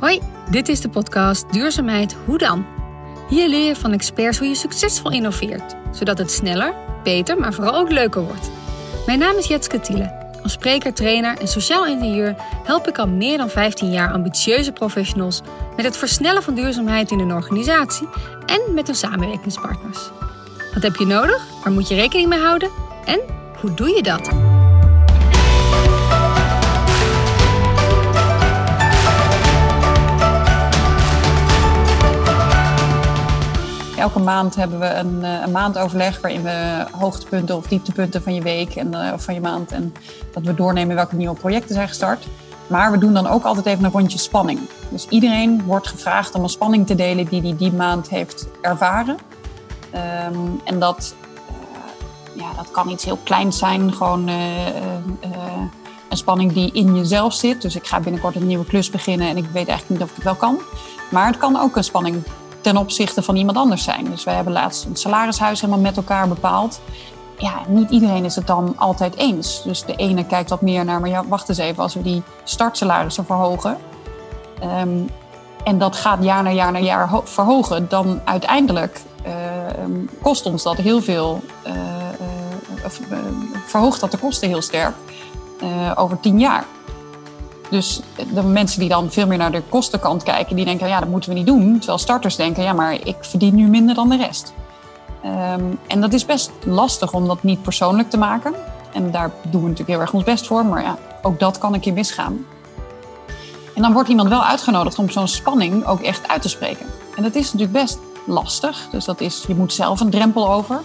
Hoi, dit is de podcast Duurzaamheid Hoe dan? Hier leer je van experts hoe je succesvol innoveert, zodat het sneller, beter, maar vooral ook leuker wordt. Mijn naam is Jetske Thiele. Als spreker, trainer en sociaal ingenieur help ik al meer dan 15 jaar ambitieuze professionals met het versnellen van duurzaamheid in een organisatie en met hun samenwerkingspartners. Wat heb je nodig? Waar moet je rekening mee houden? En hoe doe je dat? Elke maand hebben we een, eh, een maandoverleg waarin we hoogtepunten of dieptepunten van je week en, uh, of van je maand en dat we doornemen welke nieuwe projecten zijn gestart. Maar we doen dan ook altijd even een rondje spanning. Dus iedereen wordt gevraagd om een spanning te delen die hij die maand heeft ervaren. Um, en dat, ja, dat kan iets heel kleins zijn, gewoon een spanning die in jezelf zit. Dus ik ga binnenkort een nieuwe klus beginnen en ik weet eigenlijk niet of ik het wel kan. Maar het kan ook een spanning ten opzichte van iemand anders zijn. Dus wij hebben laatst een salarishuis helemaal met elkaar bepaald. Ja, niet iedereen is het dan altijd eens. Dus de ene kijkt wat meer naar, maar ja, wacht eens even, als we die startsalarissen verhogen. Um, en dat gaat jaar na jaar na jaar verhogen, dan uiteindelijk uh, kost ons dat heel veel, uh, uh, of, verhoogt dat de kosten heel sterk over tien jaar. Dus de mensen die dan veel meer naar de kostenkant kijken, die denken, ja, dat moeten we niet doen. Terwijl starters denken, ja, maar ik verdien nu minder dan de rest. Um, en dat is best lastig om dat niet persoonlijk te maken. En daar doen we natuurlijk heel erg ons best voor, maar ja, ook dat kan een keer misgaan. En dan wordt iemand wel uitgenodigd om zo'n spanning ook echt uit te spreken. En dat is natuurlijk best lastig. Dus dat is, je moet zelf een drempel over.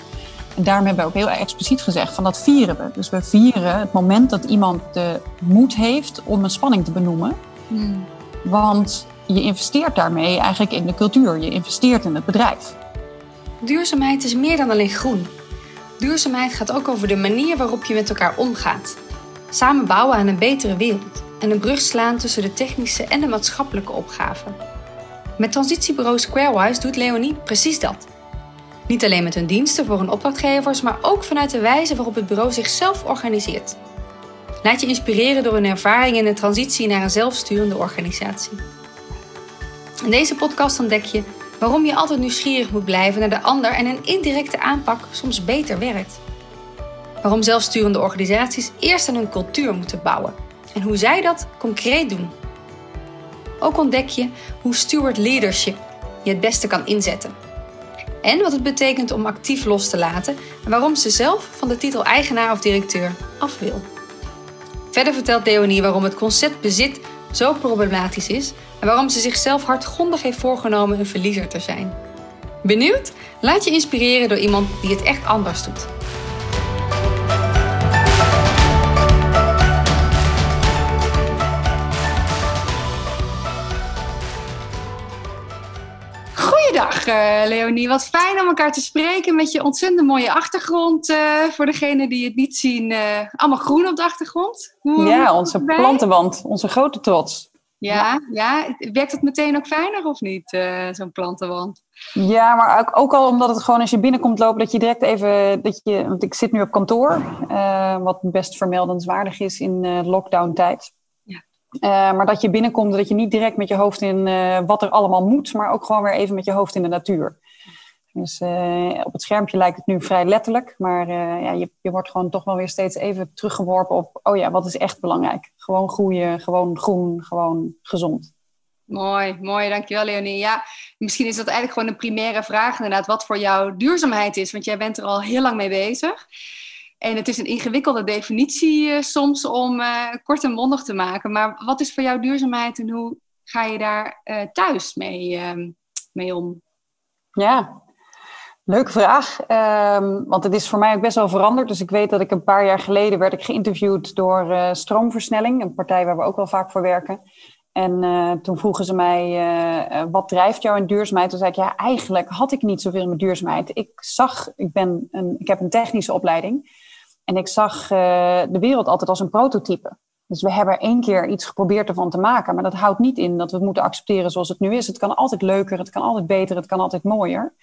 Daarom hebben we ook heel expliciet gezegd van dat vieren we. Dus we vieren het moment dat iemand de moed heeft om een spanning te benoemen. Hmm. Want je investeert daarmee eigenlijk in de cultuur. Je investeert in het bedrijf. Duurzaamheid is meer dan alleen groen. Duurzaamheid gaat ook over de manier waarop je met elkaar omgaat. Samen bouwen aan een betere wereld en een brug slaan tussen de technische en de maatschappelijke opgaven. Met transitiebureau Squarewise doet Leonie precies dat. Niet alleen met hun diensten voor hun opdrachtgevers, maar ook vanuit de wijze waarop het bureau zichzelf organiseert. Laat je inspireren door hun ervaring in de transitie naar een zelfsturende organisatie. In deze podcast ontdek je waarom je altijd nieuwsgierig moet blijven naar de ander en een indirecte aanpak soms beter werkt. Waarom zelfsturende organisaties eerst aan hun cultuur moeten bouwen en hoe zij dat concreet doen. Ook ontdek je hoe steward leadership je het beste kan inzetten en wat het betekent om actief los te laten en waarom ze zelf van de titel eigenaar of directeur af wil. Verder vertelt Leonie waarom het concept bezit zo problematisch is en waarom ze zichzelf hardgrondig heeft voorgenomen een verliezer te zijn. Benieuwd? Laat je inspireren door iemand die het echt anders doet. Uh, Leonie, wat fijn om elkaar te spreken met je ontzettend mooie achtergrond. Uh, voor degenen die het niet zien, uh, allemaal groen op de achtergrond. Hoe, ja, onze plantenwand, onze grote trots. Ja, ja, werkt het meteen ook fijner of niet, zo'n plantenwand? Ja, maar ook, ook, al omdat het gewoon als je binnenkomt lopen, dat je direct even, dat je, want ik zit nu op kantoor, wat best vermeldenswaardig is in lockdown tijd. Uh, maar dat je binnenkomt, dat je niet direct met je hoofd in uh, wat er allemaal moet, maar ook gewoon weer even met je hoofd in de natuur. Dus uh, op het schermpje lijkt het nu vrij letterlijk, maar ja, je, je wordt gewoon toch wel weer steeds even teruggeworpen op, oh ja, wat is echt belangrijk? Gewoon groeien, gewoon groen, gewoon gezond. Mooi, mooi, dankjewel Leonie. Ja, misschien is dat eigenlijk gewoon een primaire vraag inderdaad, wat voor jou duurzaamheid is, want jij bent er al heel lang mee bezig. En het is een ingewikkelde definitie uh, soms om uh, kort en mondig te maken. Maar wat is voor jou duurzaamheid en hoe ga je daar uh, thuis mee, ehm, mee om? Ja, leuke vraag. Um, want het is voor mij ook best wel veranderd. Dus ik weet dat ik een paar jaar geleden werd ik geïnterviewd door Stroomversnelling, een partij waar we ook wel vaak voor werken. En toen vroegen ze mij, wat drijft jou in duurzaamheid? Toen zei ik, ja, eigenlijk had ik niet zoveel met duurzaamheid. Ik zag, ik, ben een, ik heb een technische opleiding. En ik zag uh, de wereld altijd als een prototype. Dus we hebben één keer iets geprobeerd ervan te maken. Maar dat houdt niet in dat we het moeten accepteren zoals het nu is. Het kan altijd leuker, het kan altijd beter, het kan altijd mooier.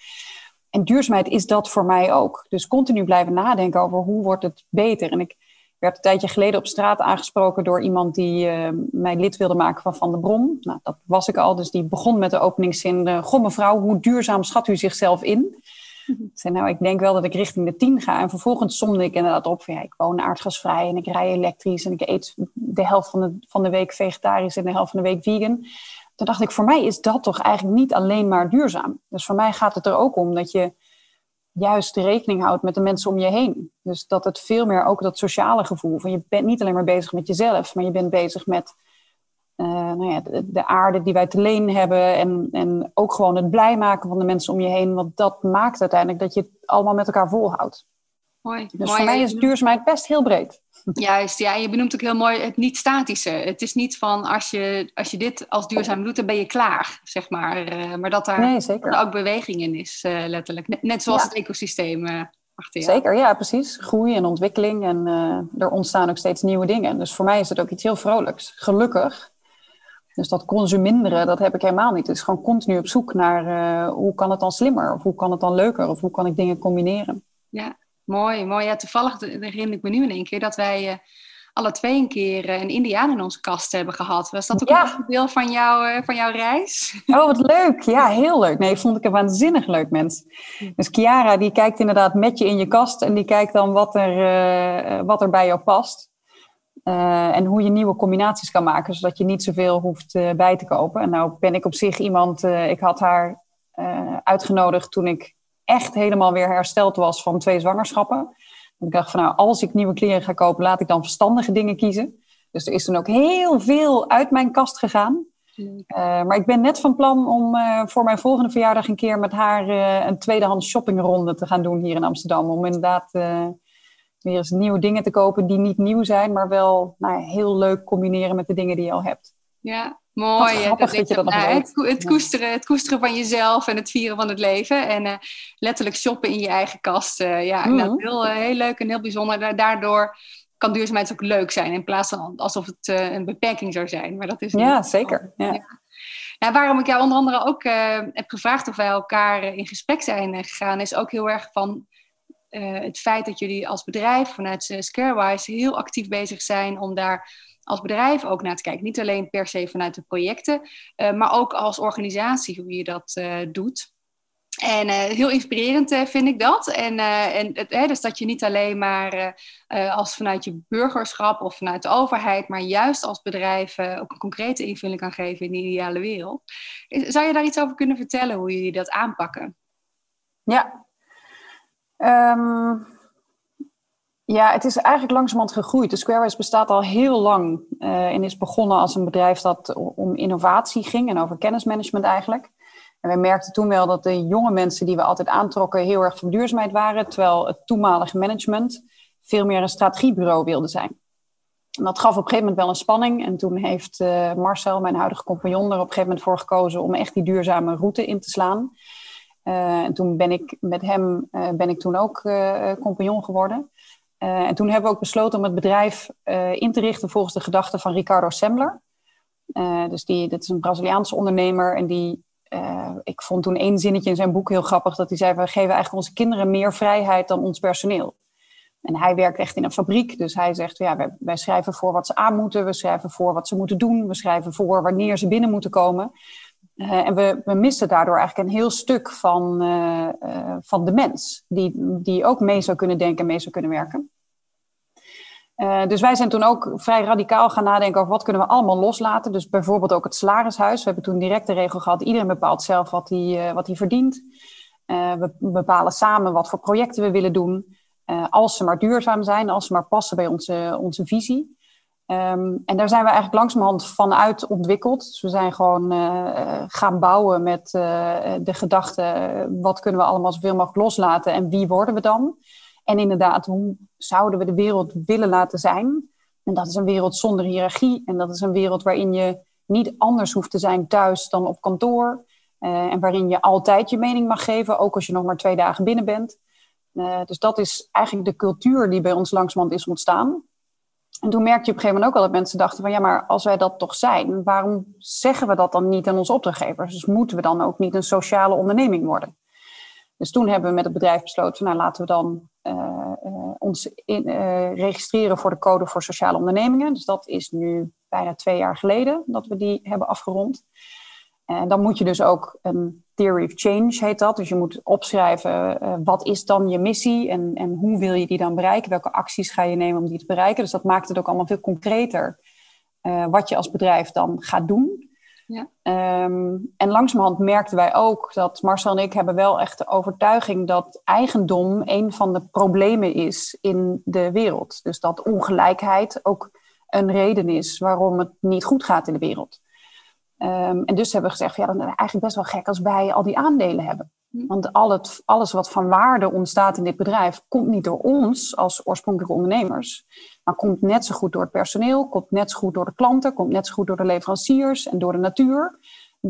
En duurzaamheid is dat voor mij ook. Dus continu blijven nadenken over hoe wordt het beter. En ik, werd een tijdje geleden op straat aangesproken door iemand die uh, mij lid wilde maken van Van de Bron. Nou, dat was ik al, dus die begon met de openingszin: uh, Goh, mevrouw, hoe duurzaam schat u zichzelf in? Ik zei, nou, ik denk wel dat ik richting de tien ga. En vervolgens somde ik inderdaad op ja, ik woon aardgasvrij en ik rij elektrisch en ik eet de helft van de, van de week vegetarisch en de helft van de week vegan. Toen dacht ik, voor mij is dat toch eigenlijk niet alleen maar duurzaam. Dus voor mij gaat het er ook om dat je juist rekening houdt met de mensen om je heen. Dus dat het veel meer ook dat sociale gevoel van je bent niet alleen maar bezig met jezelf, maar je bent bezig met uh, nou ja, de, aarde die wij te leen hebben en, en ook gewoon het blij maken van de mensen om je heen, want dat maakt uiteindelijk dat je het allemaal met elkaar volhoudt. Mooi. Dus mooi. voor mij is duurzaamheid best heel breed. Juist, ja, je benoemt ook heel mooi het niet statische. Het is niet van als je, als je dit als duurzaam doet, dan ben je klaar, zeg maar. Uh, maar dat daar nee, ook beweging in is, uh, letterlijk. Net, zoals het ecosysteem uh, achter Zeker, ja, precies. Groei en ontwikkeling en er ontstaan ook steeds nieuwe dingen. Dus voor mij is het ook iets heel vrolijks. Gelukkig. Dus dat consuminderen, dat heb ik helemaal niet. Het is gewoon continu op zoek naar hoe kan het dan slimmer? Of hoe kan het dan leuker? Of hoe kan ik dingen combineren? Ja, Mooi, mooi. Ja, toevallig herinner ik me nu in één keer dat wij uh, alle twee een keer uh, een Indiaan in onze kast hebben gehad. Was dat ook een deel van, jou, van jouw reis? Oh, wat leuk. Ja, heel leuk. Nee, vond ik een waanzinnig leuk mens. Dus Chiara, die kijkt inderdaad met je in je kast en die kijkt dan wat er, wat er bij jou past. En hoe je nieuwe combinaties kan maken, zodat je niet zoveel hoeft bij te kopen. En nou ben ik op zich iemand, ik had haar uitgenodigd toen ik echt helemaal weer hersteld was van twee zwangerschappen. ik dacht van nou, als ik nieuwe kleren ga kopen, laat ik dan verstandige dingen kiezen. Dus er is toen ook heel veel uit mijn kast gegaan. Maar ik ben net van plan om voor mijn volgende verjaardag een keer met haar een tweedehands shoppingronde te gaan doen hier in Amsterdam. Om inderdaad weer eens nieuwe dingen te kopen die niet nieuw zijn, maar wel nou, heel leuk combineren met de dingen die je al hebt. Ja, Mooi, dat, dat, je dat nou, het, het, koesteren, het koesteren van jezelf en het vieren van het leven. En uh, letterlijk shoppen in je eigen kast. Uh, ja, mm -hmm. heel, uh, heel leuk en heel bijzonder. Daardoor kan duurzaamheid ook leuk zijn. In plaats van alsof het een beperking zou zijn. Maar dat is ja, zeker. Ja. ja. Nou, waarom ik jou onder andere ook heb gevraagd of wij elkaar in gesprek zijn gegaan, is ook heel erg van het feit dat jullie als bedrijf vanuit Scarewise heel actief bezig zijn om daar als bedrijf ook naar te kijken. Niet alleen per se vanuit de projecten, uh, maar ook als organisatie hoe je dat doet. En heel inspirerend vind ik dat. En, en het, dus dat je niet alleen maar als vanuit je burgerschap of vanuit de overheid, maar juist als bedrijf ook een concrete invulling kan geven in de ideale wereld. Zou je daar iets over kunnen vertellen, hoe jullie dat aanpakken? Ja. Um ja, het is eigenlijk langzamerhand gegroeid. De Squarespace bestaat al heel lang uh, en is begonnen als een bedrijf dat om innovatie ging en over kennismanagement eigenlijk. En we merkten toen wel dat de jonge mensen die we altijd aantrokken heel erg van duurzaamheid waren, terwijl het toenmalige management veel meer een strategiebureau wilde zijn. En dat gaf op een gegeven moment wel een spanning. En toen heeft uh, Marcel, mijn huidige compagnon, er op een gegeven moment voor gekozen om echt die duurzame route in te slaan. Uh, en toen ben ik met hem ben ik toen ook compagnon geworden. En toen hebben we ook besloten om het bedrijf in te richten volgens de gedachten van Ricardo Sembler. Uh, dus die, dat is een Braziliaanse ondernemer en die, ik vond toen één zinnetje in zijn boek heel grappig, dat hij zei, we geven eigenlijk onze kinderen meer vrijheid dan ons personeel. En hij werkt echt in een fabriek, dus hij zegt, ja, wij, wij schrijven voor wat ze aan moeten, we schrijven voor wat ze moeten doen, we schrijven voor wanneer ze binnen moeten komen. Uh, en we, we missen daardoor eigenlijk een heel stuk van, uh, uh, van de mens, die, die ook mee zou kunnen denken en mee zou kunnen werken. dus wij zijn toen ook vrij radicaal gaan nadenken over wat kunnen we allemaal loslaten. Dus bijvoorbeeld ook het salarishuis. We hebben toen direct de regel gehad, iedereen bepaalt zelf wat hij, wat hij verdient. we bepalen samen wat voor projecten we willen doen. als ze maar duurzaam zijn, als ze maar passen bij onze, onze visie. Um, en daar zijn we eigenlijk langzamerhand vanuit ontwikkeld. Dus we zijn gewoon uh, gaan bouwen met uh, de gedachte: wat kunnen we allemaal zoveel mogelijk loslaten en wie worden we dan? En inderdaad, hoe zouden we de wereld willen laten zijn? En dat is een wereld zonder hiërarchie. En dat is een wereld waarin je niet anders hoeft te zijn thuis dan op kantoor. En waarin je altijd je mening mag geven, ook als je nog maar twee dagen binnen bent. dus dat is eigenlijk de cultuur die bij ons langzamerhand is ontstaan. En toen merkte je op een gegeven moment ook al dat mensen dachten van ja, maar als wij dat toch zijn, waarom zeggen we dat dan niet aan onze opdrachtgevers? Dus moeten we dan ook niet een sociale onderneming worden? Dus toen hebben we met het bedrijf besloten van nou laten we dan ons in, registreren voor de Code voor Sociale Ondernemingen. Dus dat is nu bijna twee jaar geleden dat we die hebben afgerond. En dan moet je dus ook een theory of change heet dat. Dus je moet opschrijven uh, wat is dan je missie en, en hoe wil je die dan bereiken? Welke acties ga je nemen om die te bereiken? Dus dat maakt het ook allemaal veel concreter uh, wat je als bedrijf dan gaat doen. Ja. Um, en langzamerhand merkten wij ook dat Marcel en ik hebben wel echt de overtuiging dat eigendom een van de problemen is in de wereld. Dus dat ongelijkheid ook een reden is waarom het niet goed gaat in de wereld. Um, en dus hebben we gezegd, ja, dan is het eigenlijk best wel gek als wij al die aandelen hebben. Hm. Want al het, alles wat van waarde ontstaat in dit bedrijf, komt niet door ons als oorspronkelijke ondernemers. Maar komt net zo goed door het personeel, komt net zo goed door de klanten, komt net zo goed door de leveranciers en door de natuur.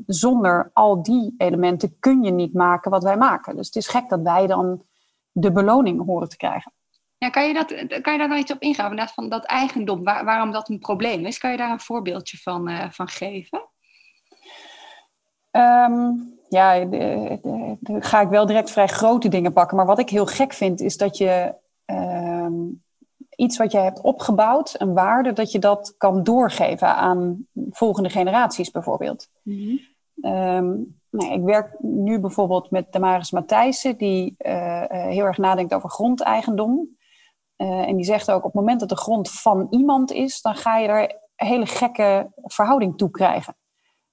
Zonder al die elementen kun je niet maken wat wij maken. Dus het is gek dat wij dan de beloning horen te krijgen. Ja, kan, je dat, kan je daar nog iets op ingaan? Van dat eigendom, waarom dat een probleem is? Kan je daar een voorbeeldje van, uh, van geven? Um, ja, dan ga ik wel direct vrij grote dingen pakken. Maar wat ik heel gek vind, is dat je um, iets wat je hebt opgebouwd, een waarde, dat je dat kan doorgeven aan volgende generaties bijvoorbeeld. Mm um, nou, ik werk nu bijvoorbeeld met Damaris Matthijssen, die uh, heel erg nadenkt over grondeigendom. Uh, en die zegt ook, op het moment dat de grond van iemand is, dan ga je er een hele gekke verhouding toe krijgen.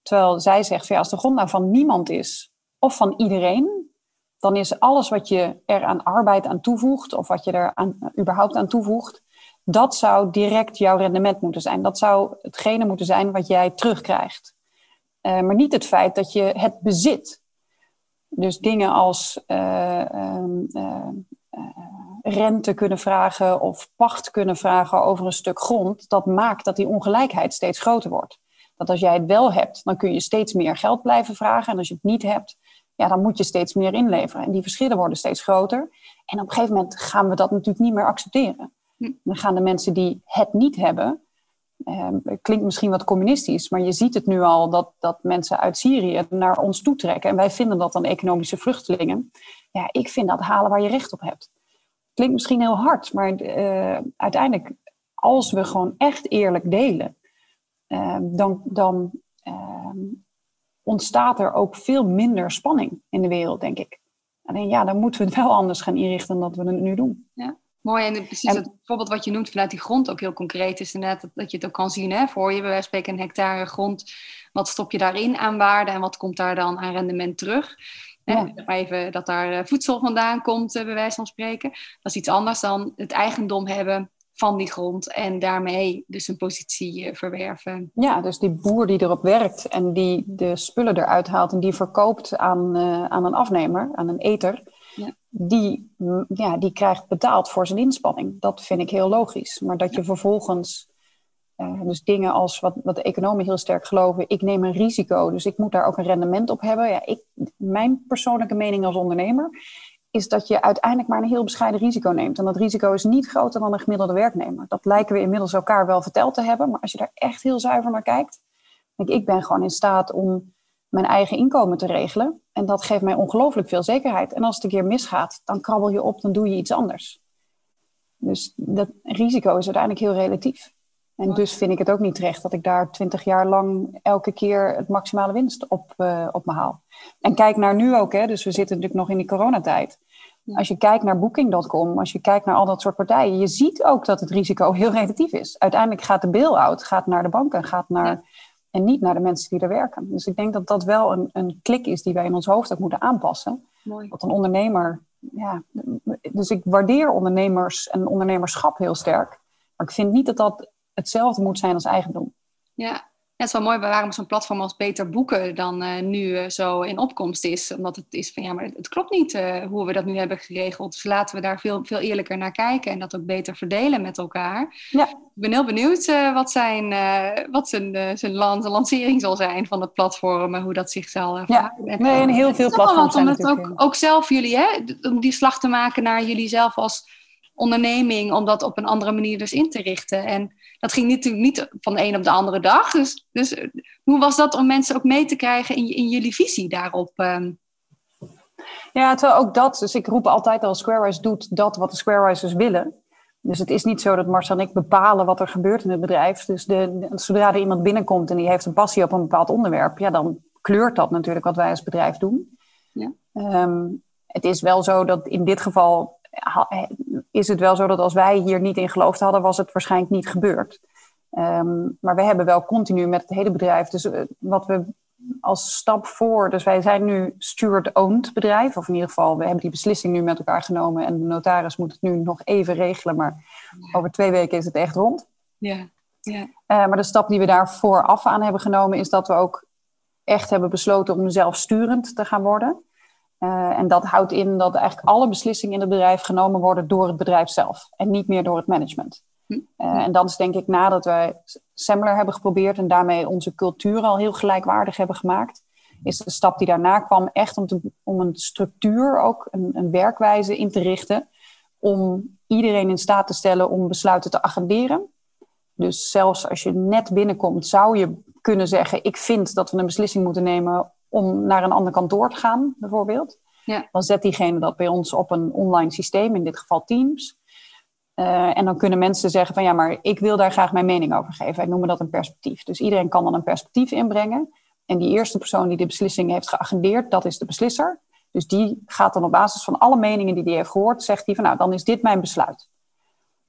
Terwijl zij zegt, als de grond nou van niemand is of van iedereen, dan is alles wat je er aan arbeid aan toevoegt of wat je er aan, überhaupt aan toevoegt, dat zou direct jouw rendement moeten zijn. Dat zou hetgene moeten zijn wat jij terugkrijgt. Uh, maar niet het feit dat je het bezit. Dus dingen als uh, uh, rente kunnen vragen of pacht kunnen vragen over een stuk grond, dat maakt dat die ongelijkheid steeds groter wordt. Dat als jij het wel hebt, dan kun je steeds meer geld blijven vragen. En als je het niet hebt, ja, dan moet je steeds meer inleveren. En die verschillen worden steeds groter. En op een gegeven moment gaan we dat natuurlijk niet meer accepteren. Hm. Dan gaan de mensen die het niet hebben, eh, klinkt misschien wat communistisch, maar je ziet het nu al dat, dat mensen uit Syrië naar ons toetrekken. En wij vinden dat dan economische vluchtelingen. Ja, ik vind dat halen waar je recht op hebt. Klinkt misschien heel hard, maar uh, uiteindelijk, als we gewoon echt eerlijk delen, dan, dan ehm, ontstaat er ook veel minder spanning in de wereld, denk ik. Alleen ja, dan moeten we het wel anders gaan inrichten dan dat we het nu doen. Ja. Mooi, en precies het voorbeeld wat je noemt vanuit die grond ook heel concreet is inderdaad dat, dat je het ook kan zien hè, voor je. Bij wijze spreken een hectare grond, wat stop je daarin aan waarde en wat komt daar dan aan rendement terug? Ja. Even dat daar eh, voedsel vandaan komt, eh, bij wijze van spreken. Dat is iets anders dan het eigendom hebben van die grond en daarmee dus een positie eh, verwerven. Ja, dus die boer die erop werkt en die de spullen eruit haalt en die verkoopt aan, uh, aan een afnemer, aan een eter, ja. Die, mm, ja, die krijgt betaald voor zijn inspanning. Dat vind ik heel logisch. Maar dat je vervolgens, uh, dus dingen als wat, wat de economen heel sterk geloven, ik neem een risico, dus ik moet daar ook een rendement op hebben. Ja, ik, mijn persoonlijke mening als ondernemer is dat je uiteindelijk maar een heel bescheiden risico neemt. En dat risico is niet groter dan een gemiddelde werknemer. Dat lijken we inmiddels elkaar wel verteld te hebben. Maar als je daar echt heel zuiver naar kijkt, denk ik, ik ben gewoon in staat om mijn eigen inkomen te regelen. En dat geeft mij ongelooflijk veel zekerheid. En als het een keer misgaat, dan krabbel je op, dan doe je iets anders. Dus dat risico is uiteindelijk heel relatief. En dus vind ik het ook niet terecht dat ik daar twintig jaar lang elke keer het maximale winst op, uh, op me haal. En kijk naar nu ook, hè, dus we zitten natuurlijk nog in die coronatijd. Als je kijkt naar Booking.com, als je kijkt naar al dat soort partijen, je ziet ook dat het risico heel relatief is. Uiteindelijk gaat de bail-out gaat naar de banken, gaat naar, en niet naar de mensen die er werken. Dus ik denk dat dat wel een, een klik is die wij in ons hoofd ook moeten aanpassen. Mooi. Wat een ondernemer, ja, dus ik waardeer ondernemers en ondernemerschap heel sterk. Maar ik vind niet dat dat hetzelfde moet zijn als eigendom. Ja, het is wel mooi waarom zo'n platform als Beter Boeken dan uh, nu uh, zo in opkomst is. Omdat het is van ja, maar het klopt niet uh, hoe we dat nu hebben geregeld. Dus laten we daar veel, veel eerlijker naar kijken en dat ook beter verdelen met elkaar. Ja. Ik ben heel benieuwd wat, zijn, wat zijn, zijn, lancering zal zijn van het platform en hoe dat zich zal. Ja, nee, en heel veel platforms zijn het ook, ook zelf jullie, hè, om die slag te maken naar jullie zelf als onderneming, om dat op een andere manier dus in te richten. En dat ging natuurlijk niet van de een op de andere dag. Dus, dus hoe was dat om mensen ook mee te krijgen in, in jullie visie daarop? Ehm? Ja, terwijl ook dat, dus ik roep altijd al, Squarewise doet dat wat de Squarewisers willen. Dus het is niet zo dat Marcel en ik bepalen wat er gebeurt in het bedrijf. Dus de, zodra er iemand binnenkomt en die heeft een passie op een bepaald onderwerp, ja, dan kleurt dat natuurlijk wat wij als bedrijf doen. Ja. Ehm, het is wel zo dat in dit geval is het wel zo dat als wij hier niet in geloofd hadden, was het waarschijnlijk niet gebeurd. Um, maar we hebben wel continu met het hele bedrijf, dus eh, wat we als stap voor, dus wij zijn nu steward-owned bedrijf, of in ieder geval, we hebben die beslissing nu met elkaar genomen en de notaris moet het nu nog even regelen, maar over twee weken is het echt rond. Ja. ja. Uh, maar de stap die we daar vooraf aan hebben genomen is dat we ook echt hebben besloten om zelfsturend te gaan worden. Uh, en dat houdt in dat eigenlijk alle beslissingen in het bedrijf genomen worden door het bedrijf zelf en niet meer door het management. Uh, en dat is denk ik nadat wij Semler hebben geprobeerd en daarmee onze cultuur al heel gelijkwaardig hebben gemaakt, is de stap die daarna kwam echt om, te, om een structuur, ook een, een werkwijze in te richten, om iedereen in staat te stellen om besluiten te agenderen. Dus zelfs als je net binnenkomt, zou je kunnen zeggen: Ik vind dat we een beslissing moeten nemen om naar een ander kantoor te gaan, bijvoorbeeld. Ja. Dan zet diegene dat bij ons op een online systeem, in dit geval Teams. Uh, en dan kunnen mensen zeggen van ja, maar ik wil daar graag mijn mening over geven. Wij noemen dat een perspectief. Dus iedereen kan dan een perspectief inbrengen. En die eerste persoon die de beslissing heeft geagendeerd, dat is de beslisser. Dus die gaat dan op basis van alle meningen die hij heeft gehoord, zegt hij van nou, dan is dit mijn besluit.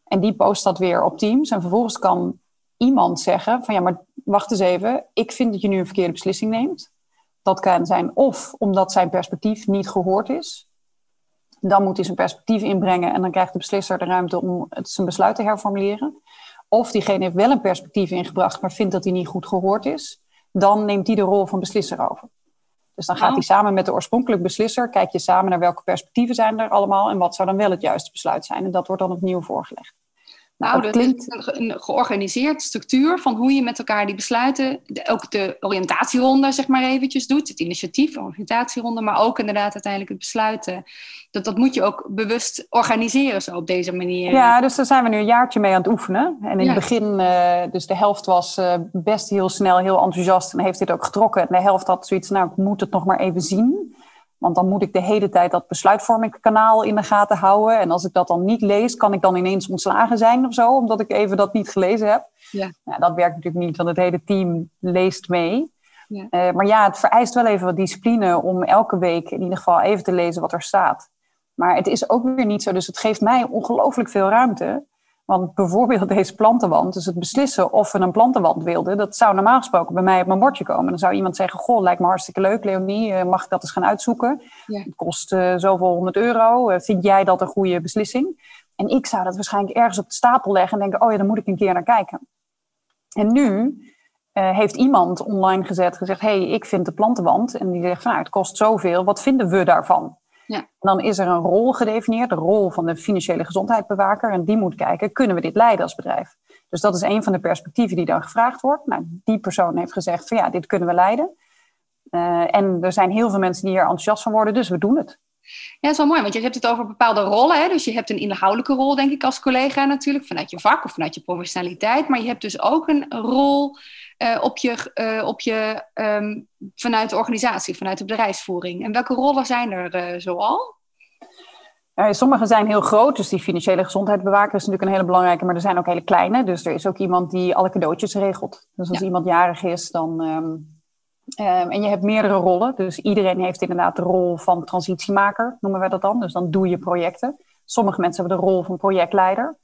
En die post dat weer op Teams. En vervolgens kan iemand zeggen van ja, maar wacht eens even, ik vind dat je nu een verkeerde beslissing neemt. Dat kan zijn of omdat zijn perspectief niet gehoord is. Dan moet hij zijn perspectief inbrengen en dan krijgt de beslisser de ruimte om het, zijn besluit te herformuleren. Of diegene heeft wel een perspectief ingebracht, maar vindt dat hij niet goed gehoord is. Dan neemt hij de rol van beslisser over. Dus dan gaat hij oh. samen met de oorspronkelijke beslisser, kijk je samen naar welke perspectieven zijn er allemaal en wat zou dan wel het juiste besluit zijn. En dat wordt dan opnieuw voorgelegd. Nou, dat klinkt... is een georganiseerd structuur van hoe je met elkaar die besluiten, ook de oriëntatieronde zeg maar eventjes doet, het initiatief, de oriëntatieronde, maar ook inderdaad uiteindelijk het besluiten. Dat, dat moet je ook bewust organiseren zo op deze manier. Ja, dus daar zijn we nu een jaartje mee aan het oefenen. En in het begin, uh, dus de helft was uh, best heel snel, heel enthousiast en heeft dit ook getrokken. En de helft had zoiets, nou ik moet het nog maar even zien. Want dan moet ik de hele tijd dat besluitvormingskanaal in de gaten houden. En als ik dat dan niet lees, kan ik dan ineens ontslagen zijn of zo, omdat ik even dat niet gelezen heb. Ja. Nou, dat werkt natuurlijk niet, want het hele team leest mee. Ja. Uh, maar ja, het vereist wel even wat discipline om elke week in ieder geval even te lezen wat er staat. Maar het is ook weer niet zo, dus het geeft mij ongelooflijk veel ruimte want bijvoorbeeld deze plantenwand, dus het beslissen of we een plantenwand wilden, dat zou normaal gesproken bij mij op mijn bordje komen. Dan zou iemand zeggen, goh, lijkt me hartstikke leuk, Leonie, eh, mag ik dat eens gaan uitzoeken? Ja. Het kost uh, zoveel honderd euro, uh, vind jij dat een goede beslissing? En ik zou dat waarschijnlijk ergens op de stapel leggen en denken, oh ja, dan moet ik een keer naar kijken. En nu heeft iemand online gezet, gezegd, hey, ik vind de plantenwand. En die zegt, van, nou, het kost zoveel, wat vinden we daarvan? Ja. Dan is er een rol gedefinieerd, de rol van de financiële gezondheidsbewaker. En die moet kijken, kunnen we dit leiden als bedrijf? Dus dat is een van de perspectieven die dan gevraagd wordt. Nou, die persoon heeft gezegd van ja, dit kunnen we leiden. Uh, en er zijn heel veel mensen die hier enthousiast van worden, dus we doen het. Ja, dat is wel mooi, want je hebt het over bepaalde rollen. Hè? Dus je hebt een inhoudelijke rol, denk ik, als collega natuurlijk, vanuit je vak of vanuit je professionaliteit. Maar je hebt dus ook een rol uh, op je, uh, op je um, vanuit de organisatie, vanuit de bedrijfsvoering. En welke rollen zijn er uh, zoal? Sommige zijn heel groot, dus die financiële gezondheidsbewaker is natuurlijk een hele belangrijke, maar er zijn ook hele kleine. Dus er is ook iemand die alle cadeautjes regelt. Dus als ja. iemand jarig is, dan. Um, Um, en je hebt meerdere rollen. Dus iedereen heeft inderdaad de rol van transitiemaker, noemen we dat dan. Dus dan doe je projecten. Sommige mensen hebben de rol van projectleider.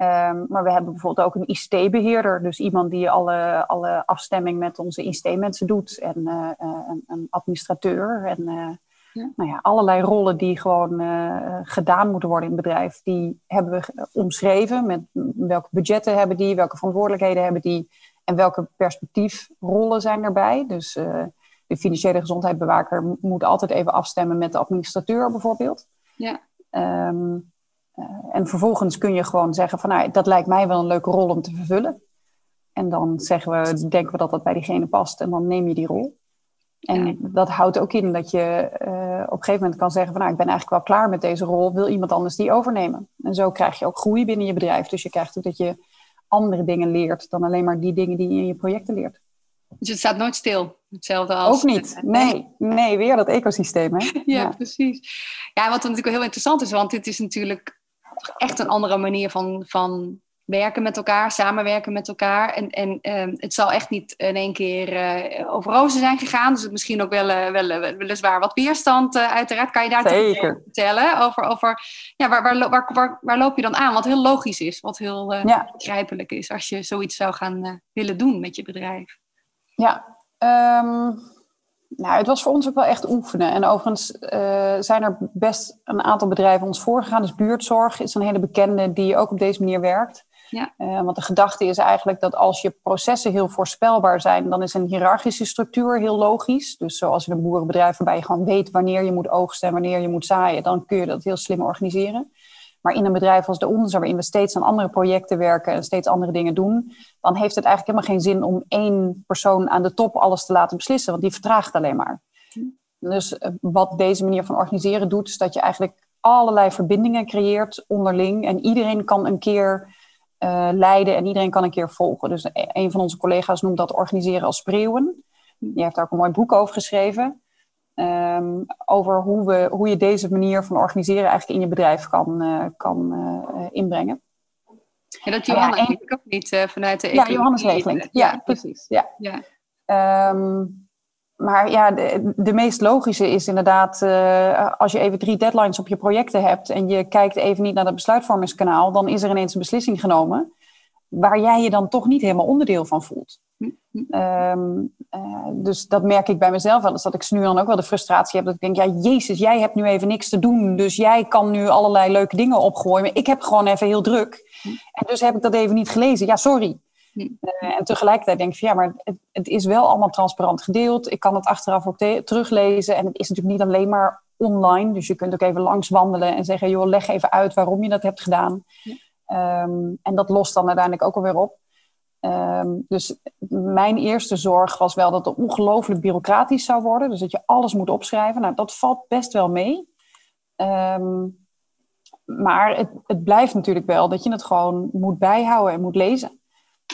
Um, maar we hebben bijvoorbeeld ook een ICT-beheerder. Dus iemand die alle, alle afstemming met onze ICT-mensen doet. En uh, een, een, administrateur. En uh, ja. Nou ja, allerlei rollen die gewoon uh, gedaan moeten worden in het bedrijf. Die hebben we omschreven. Met welke budgetten hebben die, welke verantwoordelijkheden hebben die. En welke perspectiefrollen zijn erbij? Dus de financiële gezondheidsbewaker moet altijd even afstemmen met de administrateur bijvoorbeeld. Ja. Um, uh, en vervolgens kun je gewoon zeggen van nou, dat lijkt mij wel een leuke rol om te vervullen. En dan zeggen we, denken we dat dat bij diegene past en dan neem je die rol. En ja. dat houdt ook in dat je uh, op een gegeven moment kan zeggen van nou, ik ben eigenlijk wel klaar met deze rol, wil iemand anders die overnemen? En zo krijg je ook groei binnen je bedrijf. Dus je krijgt ook dat je andere dingen leert dan alleen maar die dingen die je in je projecten leert. Dus het staat nooit stil. Hetzelfde als. Ook niet. Nee, nee weer dat ecosysteem. Hè? ja, ja, precies. Ja, wat natuurlijk heel interessant is, want dit is natuurlijk echt een andere manier van, van werken met elkaar, samenwerken met elkaar. En, en ehm, het zal echt niet in één keer uh, over rozen zijn gegaan. Dus misschien ook wel, uh, wel uh, weliswaar wat weerstand. uiteraard kan je daar Zeker. vertellen over, over ja, waar, waar, waar, waar, waar loop je dan aan? Wat heel logisch is, wat heel ja. begrijpelijk is als je zoiets zou gaan willen doen met je bedrijf. Ja, um, nou, het was voor ons ook wel echt oefenen. En overigens zijn er best een aantal bedrijven ons voorgegaan. Dus buurtzorg is een hele bekende die ook op deze manier werkt. Ja. Uh, want de gedachte is eigenlijk dat als je processen heel voorspelbaar zijn, dan is een hiërarchische structuur heel logisch. Dus zoals in een boerenbedrijf waarbij je gewoon weet wanneer je moet oogsten en wanneer je moet zaaien, dan kun je dat heel slim organiseren. Maar in een bedrijf als de ons, waarin we steeds aan andere projecten werken en steeds andere dingen doen, dan heeft het eigenlijk helemaal geen zin om één persoon aan de top alles te laten beslissen, want die vertraagt alleen maar. Dus eh, wat deze manier van organiseren doet, is dat je eigenlijk allerlei verbindingen creëert onderling en iedereen kan een keer uh, leiden en iedereen kan een keer volgen. Dus een van onze collega's noemt dat organiseren als spreeuwen. Die heeft daar ook een mooi boek over geschreven. Um, over hoe, we, hoe je deze manier van organiseren eigenlijk in je bedrijf kan, uh, kan uh, inbrengen. Ja, dat Johanna ja, en... ook niet vanuit de Ja, Johannes Hegeling. Ja, precies. Ja. ja. Um, maar ja, de, de, meest logische is inderdaad, uh, als je even drie deadlines op je projecten hebt en je kijkt even niet naar het besluitvormingskanaal, dan is er ineens een beslissing genomen waar jij je dan toch niet helemaal onderdeel van voelt. Um, uh, dus dat merk ik bij mezelf wel. Dus dat ik nu dan ook wel de frustratie heb dat ik denk, ja, Jezus, jij hebt nu even niks te doen, dus jij kan nu allerlei leuke dingen opgooien, maar ik heb gewoon even heel druk. En dus heb ik dat even niet gelezen. Ja, sorry. Uh, en tegelijkertijd denk ik van ja, maar het, het, is wel allemaal transparant gedeeld. Ik kan het achteraf ook teruglezen. En het is natuurlijk niet alleen maar online. Dus je kunt ook even langs wandelen en zeggen, joh, leg even uit waarom je dat hebt gedaan. Ja. Um, en dat lost dan uiteindelijk ook alweer op. Um, dus mijn eerste zorg was wel dat het ongelooflijk bureaucratisch zou worden. Dus dat je alles moet opschrijven. Nou, dat valt best wel mee. Um, maar het, het blijft natuurlijk wel dat je het gewoon moet bijhouden en moet lezen.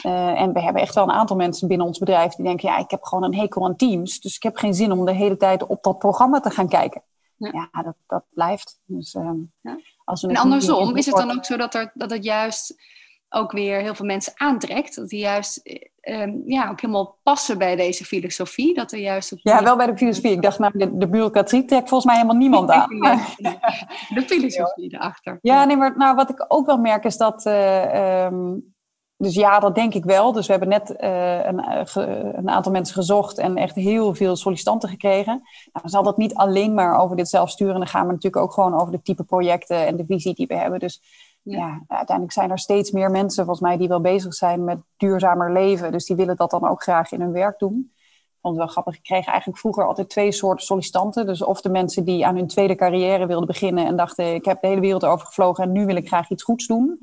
Uh, en we hebben echt wel een aantal mensen binnen ons bedrijf die denken: ja, ik heb gewoon een hekel aan Teams. Dus ik heb geen zin om de hele tijd op dat programma te gaan kijken. Ja, ja dat, dat blijft. Dus, ja. Als we en andersom, is het dan ook zo dat, er, dat het juist ook weer heel veel mensen aantrekt? Dat die juist uh, ja, ook helemaal passen bij deze filosofie? Dat er juist op ja, wel bij de filosofie. Ik dacht, nou, de, de bureaucratie trekt volgens mij helemaal niemand aan. de filosofie erachter. Ja, nee, maar nou, wat ik ook wel merk is dat. Um, dus ja, dat denk ik wel. Dus we hebben net uh, een, uh, een, aantal mensen gezocht en echt heel veel sollicitanten gekregen. Nou, dan zal dat niet alleen maar over dit zelfsturen. Dan gaan we natuurlijk ook gewoon over de type projecten en de visie die we hebben. Dus ja. ja. uiteindelijk zijn er steeds meer mensen volgens mij die wel bezig zijn met duurzamer leven. Dus die willen dat dan ook graag in hun werk doen. Ik vond het wel grappig. Ik kreeg eigenlijk vroeger altijd twee soorten sollicitanten. Dus of de mensen die aan hun tweede carrière wilden beginnen en dachten: ik heb de hele wereld overgevlogen en nu wil ik graag iets goeds doen.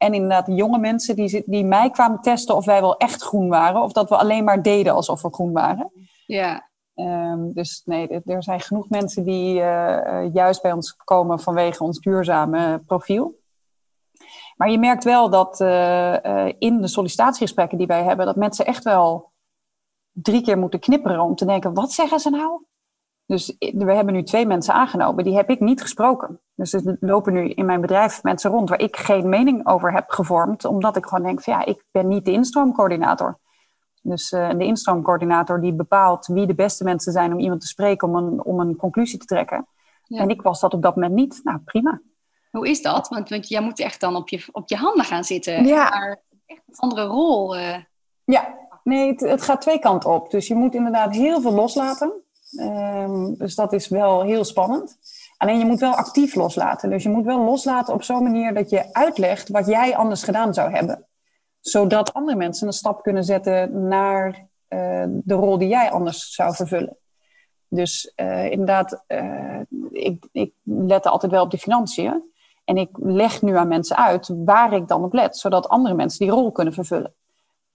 En inderdaad, jonge mensen die, die mij kwamen testen of wij wel echt groen waren. Of dat we alleen maar deden alsof we groen waren. Ja. Um, dus nee, er zijn genoeg mensen die uh, juist bij ons komen vanwege ons duurzame profiel. Maar je merkt wel dat uh, uh, in de sollicitatiegesprekken die wij hebben, dat mensen echt wel drie keer moeten knipperen om te denken: wat zeggen ze nou? Dus we hebben nu twee mensen aangenomen, die heb ik niet gesproken. Dus er lopen nu in mijn bedrijf mensen rond waar ik geen mening over heb gevormd, omdat ik gewoon denk van ja, ik ben niet de instroomcoördinator. Dus uh, de instroomcoördinator die bepaalt wie de beste mensen zijn om iemand te spreken om een, om een conclusie te trekken. Ja. En ik was dat op dat moment niet. Nou, prima. Hoe is dat? Want, want jij moet echt dan op je, op je handen gaan zitten. Ja. Maar echt een andere rol. Uh... Ja, nee, het, het, gaat twee kanten op. Dus je moet inderdaad heel veel loslaten. Um, dus dat is wel heel spannend. Alleen je moet wel actief loslaten. Dus je moet wel loslaten op zo'n manier dat je uitlegt wat jij anders gedaan zou hebben. Zodat andere mensen een stap kunnen zetten naar uh, de rol die jij anders zou vervullen. Dus uh, inderdaad, uh, ik, ik let altijd wel op de financiën. En ik leg nu aan mensen uit waar ik dan op let, zodat andere mensen die rol kunnen vervullen.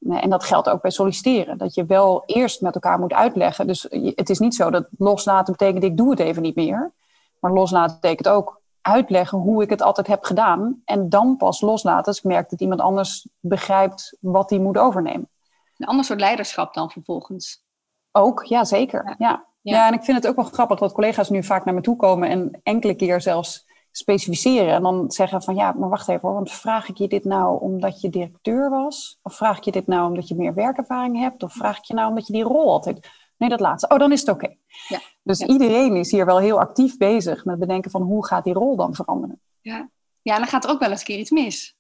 En dat geldt ook bij solliciteren. Dat je wel eerst met elkaar moet uitleggen. Dus het is niet zo dat loslaten betekent ik doe het even niet meer. Maar loslaten betekent ook uitleggen hoe ik het altijd heb gedaan. En dan pas loslaten als ik merk dat iemand anders begrijpt wat hij moet overnemen. Een ander soort leiderschap dan vervolgens. Ook, ja zeker. Ja. Ja. ja. en ik vind het ook wel grappig dat collega's nu vaak naar me toe komen en enkele keer zelfs specificeren. En dan zeggen van ja, maar wacht even hoor, want vraag ik je dit nou omdat je directeur was? Of vraag ik je dit nou omdat je meer werkervaring hebt? Of vraag ik je nou omdat je die rol altijd... Nee, dat laatste. Oh, dan is het oké. Ja. Dus iedereen is hier wel heel actief bezig met bedenken van hoe gaat die rol dan veranderen. Ja, ja en dan gaat er ook wel eens een keer iets mis,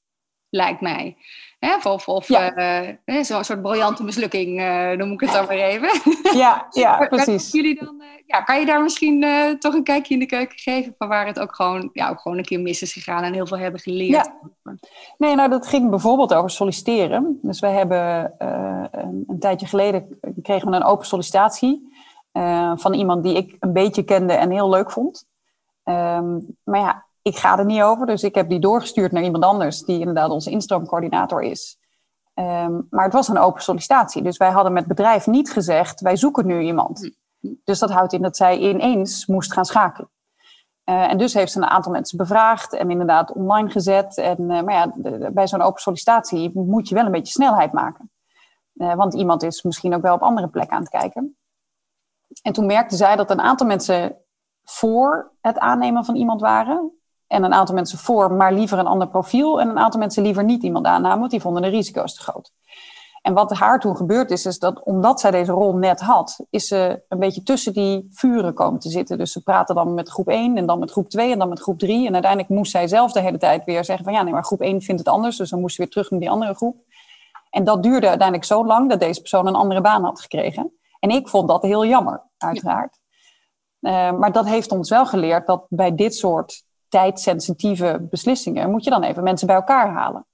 lijkt mij. Hè? Of, of uh, zo'n soort briljante mislukking, uh, noem ik het dan maar even. Ja, ja precies. Jullie dan, uh, ja, kan je daar misschien toch een kijkje in de keuken geven van waar het ook gewoon, ja, ook gewoon een keer mis is gegaan en heel veel hebben geleerd? Ja. Nee, nou dat ging bijvoorbeeld over solliciteren. Dus wij hebben een, een, tijdje geleden kregen we een open sollicitatie van iemand die ik een beetje kende en heel leuk vond. Um, maar ja, ik ga er niet over, dus ik heb die doorgestuurd naar iemand anders die inderdaad onze instroomcoördinator is. Ehm, maar het was een open sollicitatie, dus wij hadden met bedrijf niet gezegd wij zoeken nu iemand. Hm. Dus dat houdt in dat zij ineens moest gaan schakelen. Uh, en dus heeft ze een aantal mensen bevraagd en inderdaad online gezet. En, uh, maar ja, bij zo'n open sollicitatie moet je wel een beetje snelheid maken. Uh, want iemand is misschien ook wel op andere plekken aan het kijken. En toen merkte zij dat een aantal mensen voor het aannemen van iemand waren. En een aantal mensen voor, maar liever een ander profiel. En een aantal mensen liever niet iemand aannamen, want die vonden de risico's te groot. En wat haar toen gebeurd is, is dat omdat zij deze rol net had, is ze een beetje tussen die vuren komen te zitten. Dus ze praten dan met groep 1 en dan met groep 2 en dan met groep 3. En uiteindelijk moest zij zelf de hele tijd weer zeggen van ja, nee, maar groep 1 vindt het anders. Dus dan moest ze weer terug naar die andere groep. En dat duurde uiteindelijk zo lang dat deze persoon een andere baan had gekregen. En ik vond dat heel jammer, uiteraard. Uh, maar dat heeft ons wel geleerd dat bij dit soort tijdsensitieve beslissingen, moet je dan even mensen bij elkaar halen.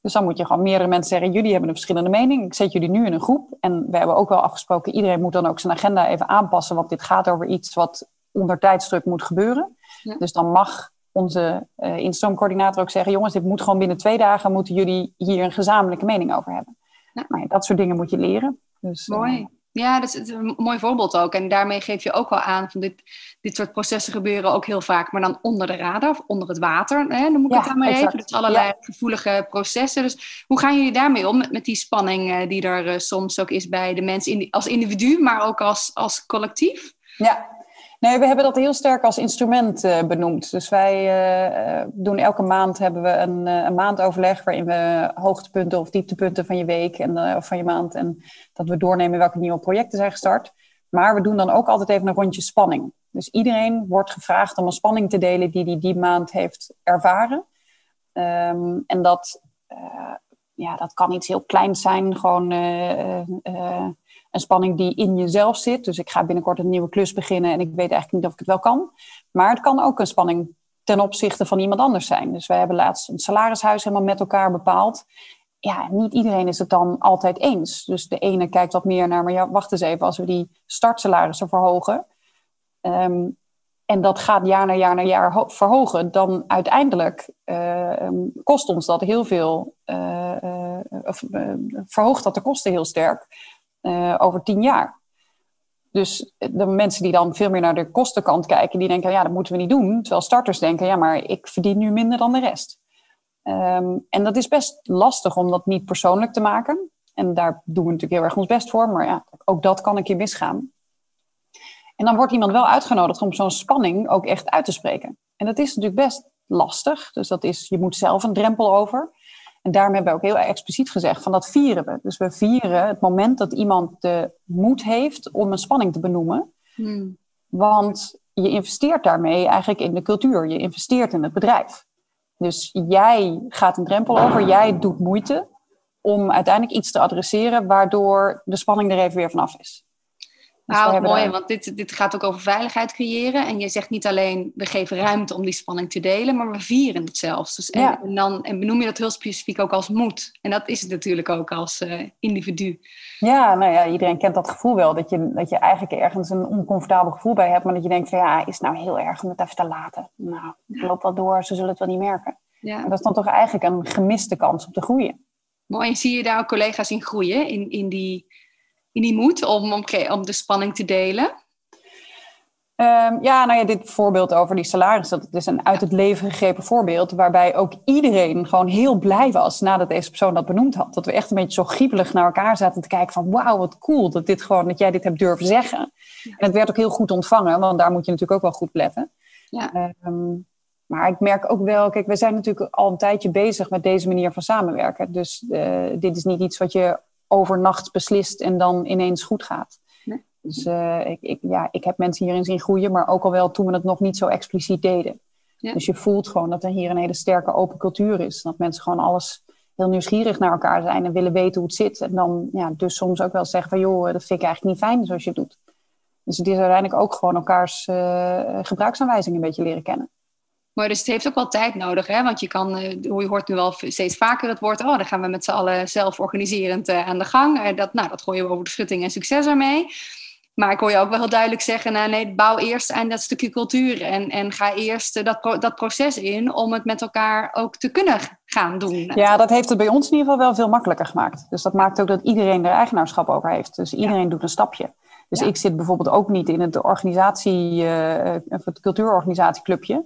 Dus dan moet je gewoon meerdere mensen zeggen, jullie hebben een verschillende mening, ik zet jullie nu in een groep. En we hebben ook wel afgesproken, iedereen moet dan ook zijn agenda even aanpassen, want dit gaat over iets wat onder tijdsdruk moet gebeuren. Dus dan mag onze uh, instroomcoördinator ook zeggen, jongens, dit moet gewoon binnen twee dagen, moeten jullie hier een gezamenlijke mening over hebben. Ja. Maar dat soort dingen moet je leren. Dus, Mooi. Ja, dat is een mooi voorbeeld ook. En daarmee geef je ook wel aan van dit, dit soort processen gebeuren ook heel vaak, maar dan onder de radar of onder het water, hè, noem ik ja, het dan maar exact. even. Dus allerlei gevoelige processen. Dus hoe gaan jullie daarmee om met, met die spanning uh, die er uh, soms ook is bij de mensen in, als individu, maar ook als, als collectief? Ja, Nee, we hebben dat heel sterk als instrument uh, benoemd. Dus wij uh, doen elke maand hebben we een, uh, een maandoverleg waarin we hoogtepunten of dieptepunten van je week en, of van je maand en dat we doornemen welke nieuwe projecten zijn gestart. Maar we doen dan ook altijd even een rondje spanning. Dus iedereen wordt gevraagd om een spanning te delen die hij die, die maand heeft ervaren. Um, en dat, ja, dat kan iets heel kleins zijn, gewoon een spanning die in jezelf zit. Dus ik ga binnenkort een nieuwe klus beginnen en ik weet eigenlijk niet of ik het wel kan. Maar het kan ook een spanning ten opzichte van iemand anders zijn. Dus wij hebben laatst een salarishuis helemaal met elkaar bepaald. Ja, niet iedereen is het dan altijd eens. Dus de ene kijkt wat meer naar, maar ja, wacht eens even, als we die startsalarissen verhogen. Um, en dat gaat jaar na jaar na jaar verhogen, dan uiteindelijk uh, kost ons dat heel veel, uh, uh, of verhoogt dat de kosten heel sterk over tien jaar. Dus de mensen die dan veel meer naar de kostenkant kijken, die denken, ja, dat moeten we niet doen. Terwijl starters denken, ja, maar ik verdien nu minder dan de rest. Um, en dat is best lastig om dat niet persoonlijk te maken. En daar doen we natuurlijk heel erg ons best voor, maar ja, ook dat kan een keer misgaan. En dan wordt iemand wel uitgenodigd om zo'n spanning ook echt uit te spreken. En dat is natuurlijk best lastig. Dus dat is, je moet zelf een drempel over. En daarom hebben we ook heel expliciet gezegd van dat vieren we. Dus we vieren het moment dat iemand de moed heeft om een spanning te benoemen. Hmm. Want je investeert daarmee eigenlijk in de cultuur. Je investeert in het bedrijf. Dus jij gaat een drempel over, jij doet moeite om uiteindelijk iets te adresseren waardoor de spanning er even weer vanaf is. Nou, mooi, want dit, dit gaat ook over veiligheid creëren. En je zegt niet alleen, we geven ruimte om die spanning te delen, maar we vieren het zelfs. Dus, en, en, dan, en benoem je dat heel specifiek ook als moed. En dat is het natuurlijk ook als uh, individu. Ja, nou ja, iedereen kent dat gevoel wel. Dat je, dat je eigenlijk ergens een oncomfortabel gevoel bij hebt. Maar dat je denkt van ja, is het nou heel erg om het even te laten? Nou, loop wel door, ze zullen het wel niet merken. Ja. En dat is dan toch eigenlijk een gemiste kans om te groeien. Mooi, en zie je daar ook collega's in groeien? In, in die in die moed om, om, om de spanning te delen? Um, ja, nou ja, dit voorbeeld over die salaris, dat is een uit het leven gegrepen voorbeeld, waarbij ook iedereen gewoon heel blij was nadat deze persoon dat benoemd had. Dat we echt een beetje zo griepelig naar elkaar zaten te kijken van, wauw, wat cool dat, dit gewoon, dat jij dit hebt durven zeggen. En het werd ook heel goed ontvangen, want daar moet je natuurlijk ook wel goed letten. Ja. Um, maar ik merk ook wel, kijk, we zijn natuurlijk al een tijdje bezig met deze manier van samenwerken. Dus uh, dit is niet iets wat je overnacht beslist en dan ineens goed gaat. Dus uh, ik, ik, ja, ik heb mensen hierin zien groeien, maar ook al wel toen we het nog niet zo expliciet deden. Ja. Dus je voelt gewoon dat er hier een hele sterke open cultuur is. Dat mensen gewoon alles heel nieuwsgierig naar elkaar zijn en willen weten hoe het zit. En dan ja, dus soms ook wel zeggen van joh, dat vind ik eigenlijk niet fijn zoals je het doet. Dus het is uiteindelijk ook gewoon elkaars uh, gebruiksaanwijzingen een beetje leren kennen. Maar dus het heeft ook wel tijd nodig, hè? Want je kan, uh, je hoort nu wel steeds vaker het woord, oh, dan gaan we met z'n allen zelforganiserend uh, aan de gang. Uh, dat, nou, dat gooien we over de schutting en succes ermee. Maar ik hoor je ook wel heel duidelijk zeggen, nou nee, bouw eerst aan dat stukje cultuur en, en ga eerst dat, dat proces in om het met elkaar ook te kunnen gaan doen. Ja, dat heeft het bij ons in ieder geval wel veel makkelijker gemaakt. Dus dat maakt ook dat iedereen er eigenaarschap over heeft. Dus iedereen doet een stapje. Dus ik zit bijvoorbeeld ook niet in het organisatie, het cultuurorganisatieclubje.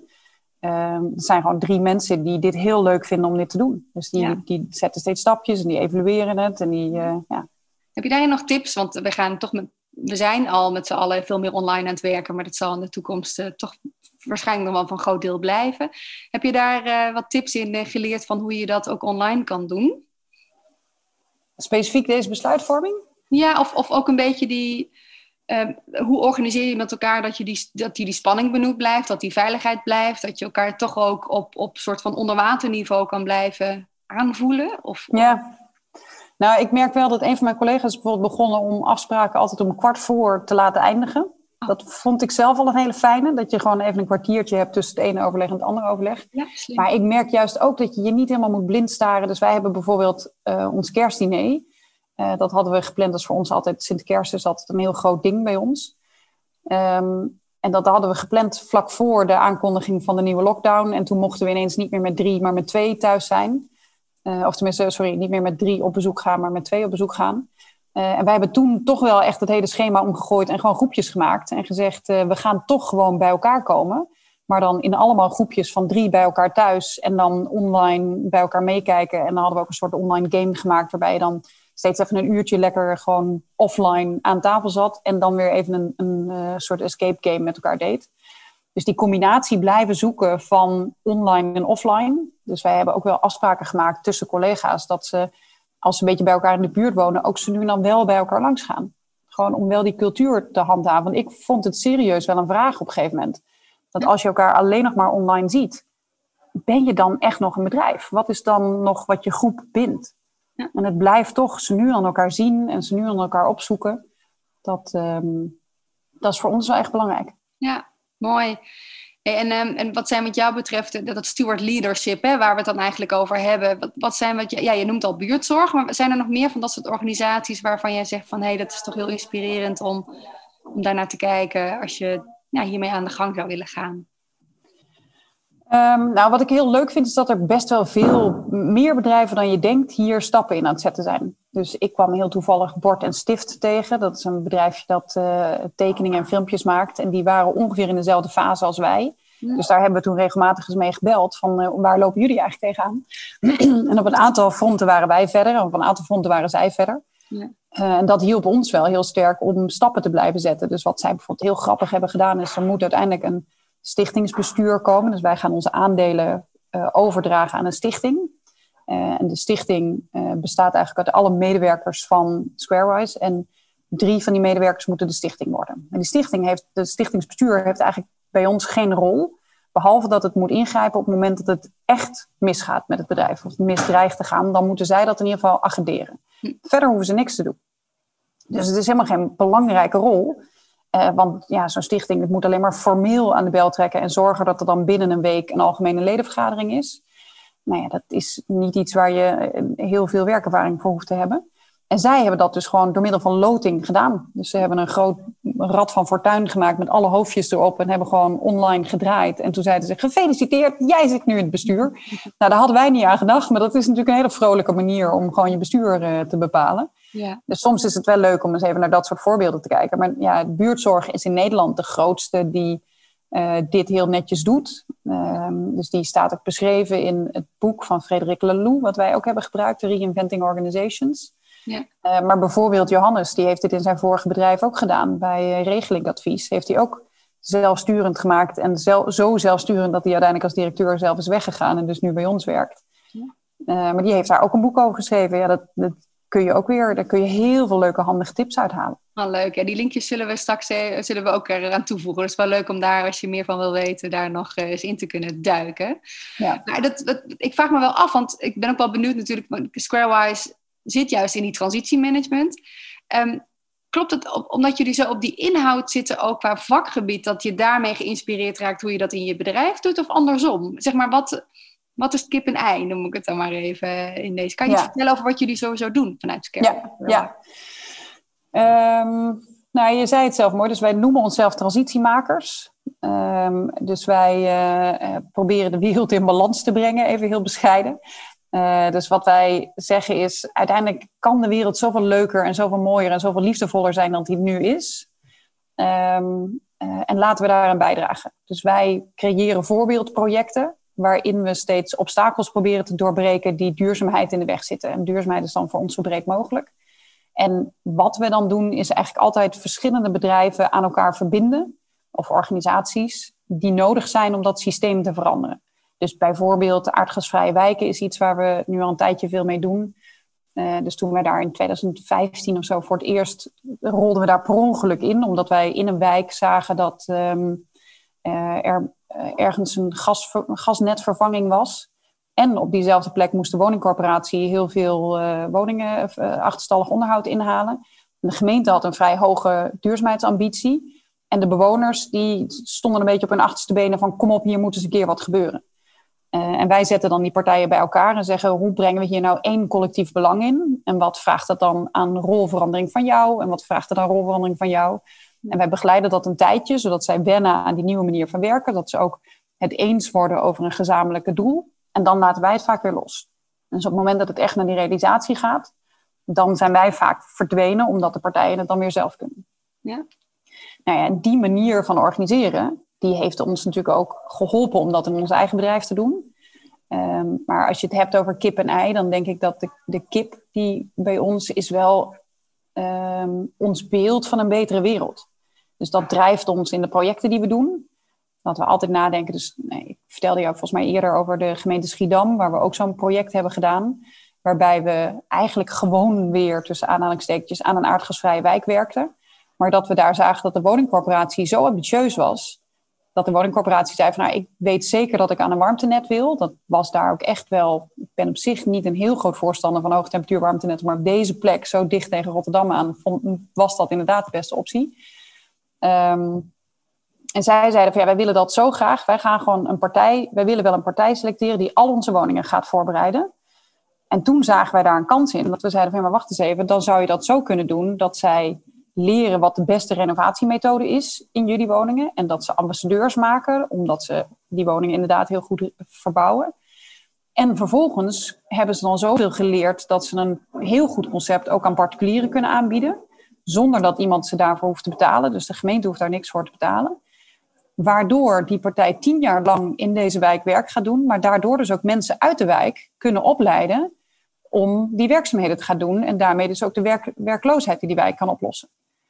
Uh, er zijn gewoon drie mensen die dit heel leuk vinden om dit te doen. Dus die, die zetten steeds stapjes en die evalueren het. En die, uh, ja. Heb je daar nog tips? Want we gaan toch met we zijn al met z'n allen veel meer online aan het werken, maar dat zal in de toekomst uh, toch waarschijnlijk nog wel van een groot deel blijven. Heb je daar uh, wat tips in geleerd van hoe je dat ook online kan doen? Specifiek deze besluitvorming? Ja, of, of ook een beetje die. Hoe organiseer je met elkaar dat, je die, dat die, die spanning benoemd blijft, dat die veiligheid blijft, dat je elkaar toch ook op, op soort van onderwaterniveau kan blijven aanvoelen? Of, ja, nou, ik merk wel dat een van mijn collega's bijvoorbeeld begonnen om afspraken altijd om kwart voor te laten eindigen. Oh. Dat vond ik zelf al een hele fijne. Dat je gewoon even een kwartiertje hebt tussen het ene overleg en het andere overleg. Ja, maar ik merk juist ook dat je je niet helemaal moet blind staren. Dus wij hebben bijvoorbeeld uh, ons kerstdiner. Uh, dat hadden we gepland. Dat is voor ons altijd Sint Kerst is altijd een heel groot ding bij ons. Um, en dat hadden we gepland vlak voor de aankondiging van de nieuwe lockdown. En toen mochten we ineens niet meer met drie, maar met twee thuis zijn. Uh, of tenminste, sorry, niet meer met drie op bezoek gaan, maar met twee op bezoek gaan. Uh, en wij hebben toen toch wel echt het hele schema omgegooid en gewoon groepjes gemaakt. En gezegd, we gaan toch gewoon bij elkaar komen. Maar dan in allemaal groepjes van drie bij elkaar thuis. En dan online bij elkaar meekijken. En dan hadden we ook een soort online game gemaakt. Waarbij je dan steeds even een uurtje lekker gewoon offline aan tafel zat. En dan weer even een, een soort escape game met elkaar deed. Dus die combinatie blijven zoeken van online en offline. Dus wij hebben ook wel afspraken gemaakt tussen collega's dat ze, als ze een beetje bij elkaar in de buurt wonen, ook ze nu en dan wel bij elkaar langs gaan. Gewoon om wel die cultuur te handhaven. Want ik vond het serieus wel een vraag op een gegeven moment. Dat als je elkaar alleen nog maar online ziet, ben je dan echt nog een bedrijf? Wat is dan nog wat je groep bindt? En het blijft toch ze nu aan elkaar zien en ze nu aan elkaar opzoeken. Dat, um, dat is voor ons wel echt belangrijk. Ja, Mooi. En, um, en wat zijn wat jou betreft dat steward leadership, hè, waar we het dan eigenlijk over hebben? Wat, wat zijn wat ja, je noemt al buurtzorg, maar zijn er nog meer van dat soort organisaties waarvan jij zegt van hé, hey, dat is toch heel inspirerend om, om daarnaar te kijken als je hiermee aan de gang zou willen gaan? Um, nou, wat ik heel leuk vind is dat er best wel veel meer bedrijven dan je denkt hier stappen in aan het zetten zijn. Dus ik kwam heel toevallig Bord en Stift tegen. Dat is een bedrijfje dat uh, tekeningen en filmpjes maakt. En die waren ongeveer in dezelfde fase als wij. Dus daar hebben we toen regelmatig eens mee gebeld van uh, waar lopen jullie eigenlijk tegenaan? en op een aantal fronten waren wij verder en op een aantal fronten waren zij verder. Ja. Uh, en dat hielp ons wel heel sterk om stappen te blijven zetten. Dus wat zij bijvoorbeeld heel grappig hebben gedaan is, er moet uiteindelijk een stichtingsbestuur komen. Dus wij gaan onze aandelen uh, overdragen aan een stichting. Uh, en de stichting uh, bestaat eigenlijk uit alle medewerkers van Squarewise. En drie van die medewerkers moeten de stichting worden. En die stichting heeft, de stichtingsbestuur heeft eigenlijk bij ons geen rol. Behalve dat het moet ingrijpen op het moment dat het echt misgaat met het bedrijf. Of misdreigt te gaan. Dan moeten zij dat in ieder geval agenderen. Hm. Verder hoeven ze niks te doen. Dus het is helemaal geen belangrijke rol. Uh, want ja, zo'n stichting het moet alleen maar formeel aan de bel trekken en zorgen dat er dan binnen een week een algemene ledenvergadering is. Nou ja, dat is niet iets waar je eh, heel veel werkervaring voor hoeft te hebben. En zij hebben dat dus gewoon door middel van loting gedaan. Dus ze hebben een groot Rad van Fortuin gemaakt met alle hoofdjes erop en hebben gewoon online gedraaid. En toen zeiden ze: Gefeliciteerd, jij zit nu in het bestuur. Nou, daar hadden wij niet aan gedacht, maar dat is natuurlijk een hele vrolijke manier om gewoon je bestuur uh, te bepalen. Ja. Dus soms is het wel leuk om eens even naar dat soort voorbeelden te kijken. Maar ja, buurtzorg is in Nederland de grootste die uh, dit heel netjes doet. Um, dus die staat ook beschreven in het boek van Frederik Laloux, wat wij ook hebben gebruikt, de Reinventing Organizations. Ja. Uh, maar bijvoorbeeld Johannes, die heeft dit in zijn vorige bedrijf ook gedaan. Bij uh, regelingadvies heeft hij ook zelfsturend gemaakt. En zel zo zelfsturend dat hij uiteindelijk als directeur zelf is weggegaan en dus nu bij ons werkt. Ja. maar die heeft daar ook een boek over geschreven. Ja, dat, dat kun je ook weer, daar kun je heel veel leuke handige tips uithalen. Oh, leuk. Ja, die linkjes zullen we straks eh, zullen we ook eraan toevoegen. Dus wel leuk om daar, als je meer van wil weten, daar nog eh, eens in te kunnen duiken. Ja. Maar dat, dat, ik vraag me wel af, want ik ben ook wel benieuwd natuurlijk. Squarewise zit juist in die transitiemanagement. Um, klopt het omdat jullie zo op die inhoud zitten, ook qua vakgebied, dat je daarmee geïnspireerd raakt hoe je dat in je bedrijf doet, of andersom? Zeg maar, wat, wat is kip en ei, noem ik het dan maar even in deze. Kan je vertellen over wat jullie sowieso doen vanuit Square? Ja, ja. Um, nou, je zei het zelf mooi, dus wij noemen onszelf transitiemakers. Um, dus wij uh, proberen de wereld in balans te brengen, even heel bescheiden. Uh, dus wat wij zeggen is, uiteindelijk kan de wereld zoveel leuker en zoveel mooier en zoveel liefdevoller zijn dan die nu is. Um, uh, en laten we daaraan bijdragen. Dus wij creëren voorbeeldprojecten waarin we steeds obstakels proberen te doorbreken die duurzaamheid in de weg zitten. En duurzaamheid is dan voor ons zo breed mogelijk. En wat we dan doen is eigenlijk altijd verschillende bedrijven aan elkaar verbinden, of organisaties, die nodig zijn om dat systeem te veranderen. Dus bijvoorbeeld aardgasvrije wijken is iets waar we nu al een tijdje veel mee doen. Uh, dus toen wij daar in 2015 of zo voor het eerst rolden we daar per ongeluk in, omdat wij in een wijk zagen dat um, uh, er uh, ergens een gas, gasnetvervanging was. En op diezelfde plek moest de woningcorporatie heel veel woningen, achterstallig onderhoud inhalen. De gemeente had een vrij hoge duurzaamheidsambitie. En de bewoners die stonden een beetje op hun achterste benen van kom op, hier moet eens een keer wat gebeuren. Uh, en wij zetten dan die partijen bij elkaar en zeggen hoe brengen we hier nou één collectief belang in? En wat vraagt dat dan aan rolverandering van jou? En wat vraagt het aan rolverandering van jou? En wij begeleiden dat een tijdje, zodat zij wennen aan die nieuwe manier van werken. Dat ze ook het eens worden over een gezamenlijke doel. En dan laten wij het vaak weer los. Dus op het moment dat het echt naar die realisatie gaat, dan zijn wij vaak verdwenen, omdat de partijen het dan weer zelf kunnen. Ja. Nou ja, en die manier van organiseren, die heeft ons natuurlijk ook geholpen om dat in ons eigen bedrijf te doen. Um, maar als je het hebt over kip en ei, dan denk ik dat de, de kip die bij ons is wel um, ons beeld van een betere wereld. Dus dat drijft ons in de projecten die we doen dat we altijd nadenken. Dus nee, ik vertelde jou volgens mij eerder over de gemeente Schiedam, waar we ook zo'n project hebben gedaan. Waarbij we eigenlijk gewoon weer tussen aanhalingstekens aan een aardgasvrije wijk werkten. Maar dat we daar zagen dat de woningcorporatie zo ambitieus was. Dat de woningcorporatie zei van nou, ik weet zeker dat ik aan een warmtenet wil. Dat was daar ook echt wel. Ik ben op zich niet een heel groot voorstander van hoge temperatuur warmtenet. Maar op deze plek, zo dicht tegen Rotterdam aan, was dat inderdaad de beste optie. Um, en zij zeiden van ja, wij willen dat zo graag. Wij gaan gewoon een partij, wij willen wel een partij selecteren die al onze woningen gaat voorbereiden. En toen zagen wij daar een kans in. Dat we zeiden van ja, maar wacht eens even, dan zou je dat zo kunnen doen dat zij leren wat de beste renovatiemethode is in jullie woningen. En dat ze ambassadeurs maken, omdat ze die woningen inderdaad heel goed verbouwen. En vervolgens hebben ze dan zoveel geleerd dat ze een heel goed concept ook aan particulieren kunnen aanbieden. Zonder dat iemand ze daarvoor hoeft te betalen. Dus de gemeente hoeft daar niks voor te betalen. Waardoor die partij tien jaar lang in deze wijk werk gaat doen, maar daardoor dus ook mensen uit de wijk kunnen opleiden om die werkzaamheden te gaan doen en daarmee dus ook de werk, werkloosheid die die wijk kan oplossen.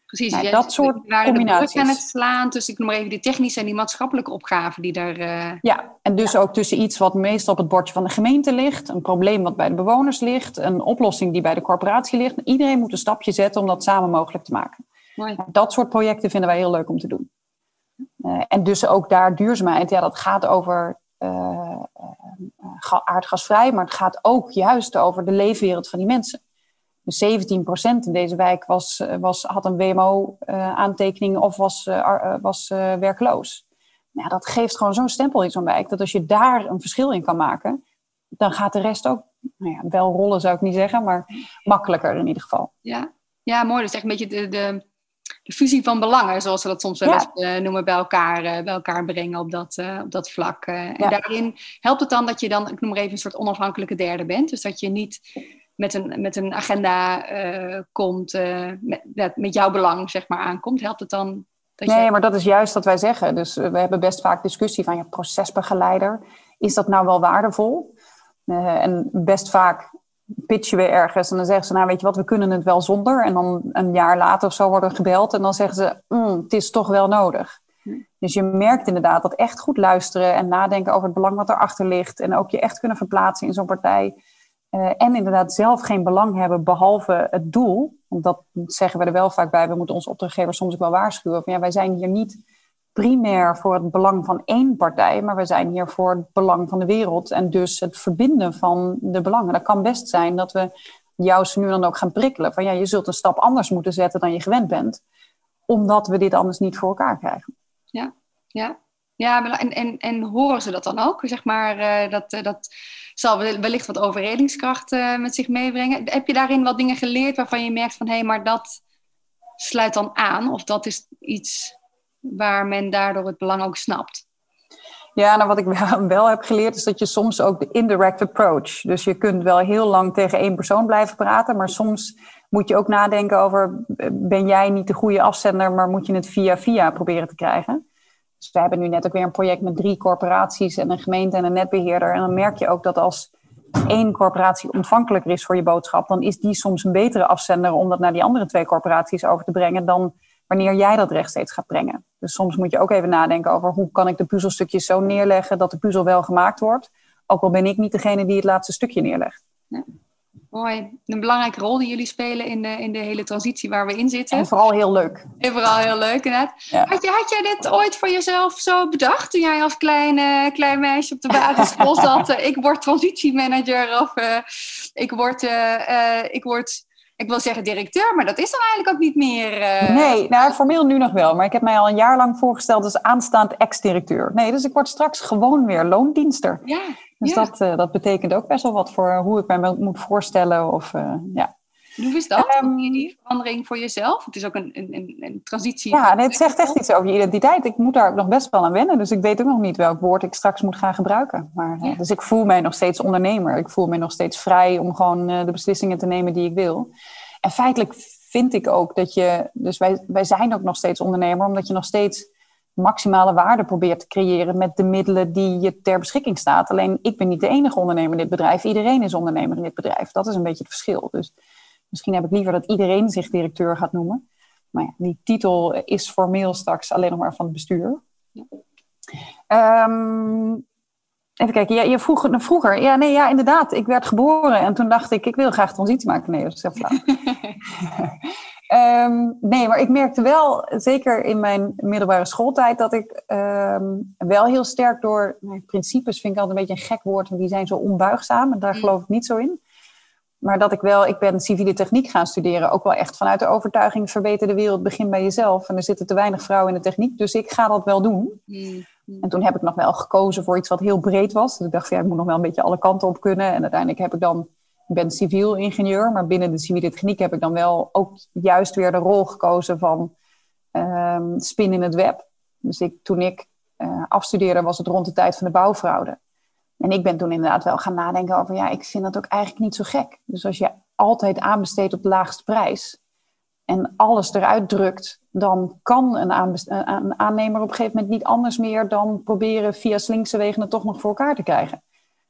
Precies, nou, dat soort combinaties. Aan het slaan tussen, ik noem maar even die technische en die maatschappelijke opgaven die daar... Uh... Ja, en dus ook tussen iets wat meestal op het bordje van de gemeente ligt, een probleem wat bij de bewoners ligt, een oplossing die bij de corporatie ligt. Iedereen moet een stapje zetten om dat samen mogelijk te maken. Mooi. Dat soort projecten vinden wij heel leuk om te doen. Uh, en dus ook daar duurzaamheid, ja, dat gaat over uh, aardgasvrij, maar het gaat ook juist over de leefwereld van die mensen. Dus 17% in deze wijk was, was, had een WMO-aantekening of was, was werkloos. Ja, dat geeft gewoon zo'n stempel in zo'n wijk, dat als je daar een verschil in kan maken, dan gaat de rest ook nou ja, wel rollen, zou ik niet zeggen, maar makkelijker in ieder geval. Ja, ja mooi. Dat is echt een beetje de, de de fusie van belangen, zoals ze dat soms wel eens noemen, bij elkaar, bij elkaar brengen op dat, op dat vlak. En daarin helpt het dan dat je dan, ik noem maar even, een soort onafhankelijke derde bent. Dus dat je niet met een, met een agenda komt, met, met jouw belang zeg maar aankomt. Helpt het dan nee, maar dat is juist wat wij zeggen. Dus we hebben best vaak discussie van ja, procesbegeleider. Is dat nou wel waardevol? Uh, en best vaak pitchen we ergens en dan zeggen ze, nou weet je wat, we kunnen het wel zonder. En dan een jaar later of zo worden we gebeld en dan zeggen ze, mm, het is toch wel nodig. Dus je merkt inderdaad dat echt goed luisteren en nadenken over het belang wat erachter ligt. En ook je echt kunnen verplaatsen in zo'n partij. Uh, en inderdaad zelf geen belang hebben behalve het doel. Want dat zeggen we er wel vaak bij. We moeten onze opdrachtgevers soms ook wel waarschuwen. Van, ja, wij zijn hier niet primair voor het belang van één partij, maar we zijn hier voor het belang van de wereld en dus het verbinden van de belangen. Dat kan best zijn dat we jou nu dan ook gaan prikkelen van ja, je zult een stap anders moeten zetten dan je gewend bent, omdat we dit anders niet voor elkaar krijgen. Ja, ja. Ja, en, en, en horen ze dat dan ook? Zeg maar, uh, dat, uh, dat zal wellicht wat overredingskracht uh, met zich meebrengen. Heb je daarin wat dingen geleerd waarvan je merkt van... hé, hey, maar dat sluit dan aan? Of dat is iets waar men daardoor het belang ook snapt? Ja, nou wat ik wel heb geleerd is dat je soms ook de indirect approach. Dus je kunt wel heel lang tegen één persoon blijven praten, maar soms moet je ook nadenken over: ben jij niet de goede afzender, maar moet je het via via proberen te krijgen? Dus we hebben nu net ook weer een project met drie corporaties en een gemeente en een netbeheerder. En dan merk je ook dat als één corporatie ontvankelijker is voor je boodschap, dan is die soms een betere afzender om dat naar die andere twee corporaties over te brengen dan wanneer jij dat rechtstreeks gaat brengen. Dus soms moet je ook even nadenken over hoe kan ik de puzzelstukjes zo neerleggen dat de puzzel wel gemaakt wordt. Ook al ben ik niet degene die het laatste stukje neerlegt. Ja. Mooi. Een belangrijke rol die jullie spelen in de, in de hele transitie waar we in zitten. En vooral heel leuk. En vooral heel leuk, inderdaad. Had, je, had jij dit ooit voor jezelf zo bedacht toen jij als klein, klein meisje op de basisschool zat? ik word transitiemanager of uh, ik, word, uh, ik word ik wil zeggen directeur, maar dat is dan eigenlijk ook niet meer. Nee, nou, formeel nu nog wel. Maar ik heb mij al een jaar lang voorgesteld als aanstaand ex-directeur. Nee, dus ik word straks gewoon weer loondienster. Ja, dus Dat, uh, dat betekent ook best wel wat voor hoe ik mij moet voorstellen. Of, uh, ja. Hoe is dat, um, die verandering voor jezelf? Het is ook een, een, een transitie. Ja, nee, het zegt echt iets over je identiteit. Ik moet daar ook nog best wel aan wennen. Dus ik weet ook nog niet welk woord ik straks moet gaan gebruiken. Maar, ja. Dus ik voel mij nog steeds ondernemer. Ik voel mij nog steeds vrij om gewoon de beslissingen te nemen die ik wil. En feitelijk vind ik ook dat je... Dus wij, wij zijn ook nog steeds ondernemer, omdat je nog steeds maximale waarde probeert te creëren met de middelen die je ter beschikking staat. Alleen ik ben niet de enige ondernemer in dit bedrijf. Iedereen is ondernemer in dit bedrijf. Dat is een beetje het verschil. Dus misschien heb ik liever dat iedereen zich directeur gaat noemen. Maar ja, die titel is formeel straks alleen nog maar van het bestuur. Um, even kijken, ja, je vroeg vroeger. Ja, nee, ja, inderdaad. Ik werd geboren en toen dacht ik, ik wil graag transitie maken. Nee, dat is heel flauw. um, nee, maar ik merkte wel, zeker in mijn middelbare schooltijd, dat ik um, wel heel sterk door nou, principes, vind ik altijd een beetje een gek woord, want die zijn zo onbuigzaam en daar mm. geloof ik niet zo in. Maar dat ik wel, ik ben civiele techniek gaan studeren, ook wel echt vanuit de overtuiging: verbeter de wereld, begin bij jezelf. En er zitten te weinig vrouwen in de techniek, dus ik ga dat wel doen. Mm. En toen heb ik nog wel gekozen voor iets wat heel breed was. Dus ik dacht, ja, ik moet nog wel een beetje alle kanten op kunnen. En uiteindelijk heb ik dan, ik ben civiel ingenieur, maar binnen de civiele techniek heb ik dan wel ook juist weer de rol gekozen van um, spin in het web. Dus ik, toen ik uh, afstudeerde, was het rond de tijd van de bouwfraude. En ik ben toen inderdaad wel gaan nadenken over, ja, ik vind dat ook eigenlijk niet zo gek. Dus als je altijd aanbesteedt op de laagste prijs en alles eruit drukt, dan kan een, een, aannemer op een gegeven moment niet anders meer dan proberen via slinkse wegen het toch nog voor elkaar te krijgen.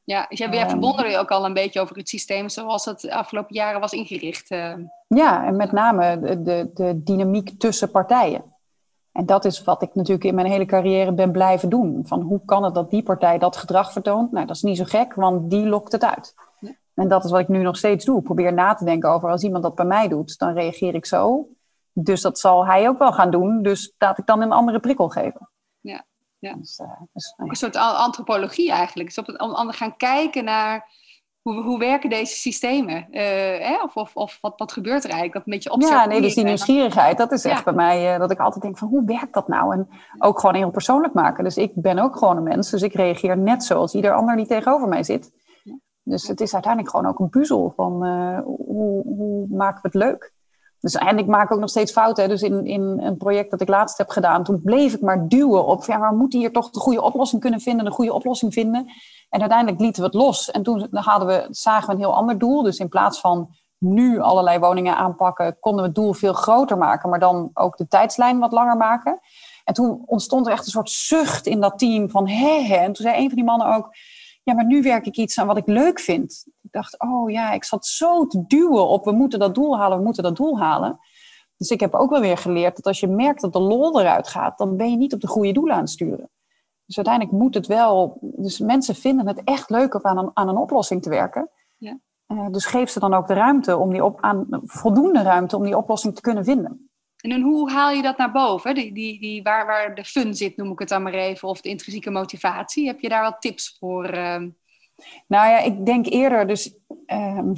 Ja, jij, verwonderde je ook al een beetje over het systeem zoals het de afgelopen jaren was ingericht. Uh. Ja, en met name de, de, de dynamiek tussen partijen. En dat is wat ik natuurlijk in mijn hele carrière ben blijven doen. Van hoe kan het dat die partij dat gedrag vertoont? Nou, dat is niet zo gek, want die lokt het uit. Ja. En dat is wat ik nu nog steeds doe. Ik probeer na te denken over als iemand dat bij mij doet, dan reageer ik zo. Dus dat zal hij ook wel gaan doen. Dus laat ik dan een andere prikkel geven. Ja. Dus, uh, dus, nou. Een soort antropologie eigenlijk. Dus op het, om gaan kijken naar hoe, hoe werken deze systemen? Uh, hè? Of, of, of wat, wat gebeurt er eigenlijk? Dat een beetje. Ja, nee, dus die nieuwsgierigheid, dat is echt bij mij uh, dat ik altijd denk van hoe werkt dat nou? En ook gewoon heel persoonlijk maken. Dus ik ben ook gewoon een mens, dus ik reageer net zoals ieder ander die tegenover mij zit. Dus het is uiteindelijk gewoon ook een puzzel van uh, hoe, hoe maken we het leuk? Dus, en ik maak ook nog steeds fouten. Dus in, in een project dat ik laatst heb gedaan, toen bleef ik maar duwen op, ja, maar we moeten hier toch de goede oplossing kunnen vinden, de goede oplossing vinden. En uiteindelijk lieten we het los. En toen hadden we, zagen we een heel ander doel. Dus in plaats van nu allerlei woningen aanpakken, konden we het doel veel groter maken, maar dan ook de tijdslijn wat langer maken. En toen ontstond er echt een soort zucht in dat team van hè, hè. En toen zei een van die mannen ook, ja, maar nu werk ik iets aan wat ik leuk vind. Ik dacht, oh ja, ik zat zo te duwen op, we moeten dat doel halen, we moeten dat doel halen. Dus ik heb ook wel weer geleerd dat als je merkt dat de lol eruit gaat, dan ben je niet op de goede doelen aan het sturen. Dus uiteindelijk moet het wel, dus mensen vinden het echt leuk om aan een, aan een oplossing te werken. Ja. Uh, dus geef ze dan ook de ruimte om die op, aan, voldoende ruimte om die oplossing te kunnen vinden. En hoe haal je dat naar boven? Die, die, die, waar, waar de fun zit, noem ik het dan maar even, of de intrinsieke motivatie. Heb je daar wat tips voor? Uh... Nou ja, ik denk eerder, dus um,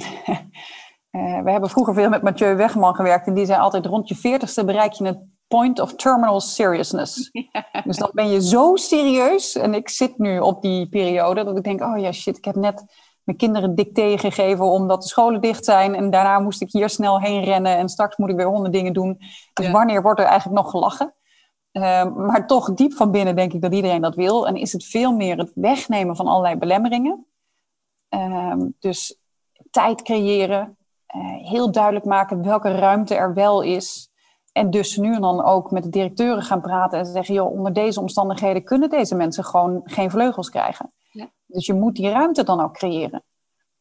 uh, we hebben vroeger veel met Mathieu Wegman gewerkt en die zei altijd rond je veertigste bereik je het point of terminal seriousness. Dus dan ben je zo serieus en ik zit nu op die periode dat ik denk, oh ja shit, ik heb net mijn kinderen dicté gegeven omdat de scholen dicht zijn. En daarna moest ik hier snel heen rennen en straks moet ik weer honderd dingen doen. Dus wanneer wordt er eigenlijk nog gelachen? Ehm, maar toch diep van binnen denk ik dat iedereen dat wil. En is het veel meer het wegnemen van allerlei belemmeringen. Ehm, dus tijd creëren, uh, heel duidelijk maken welke ruimte er wel is. En dus nu en dan ook met de directeuren gaan praten en zeggen: joh, onder deze omstandigheden kunnen deze mensen gewoon geen vleugels krijgen. Dus je moet die ruimte dan ook creëren.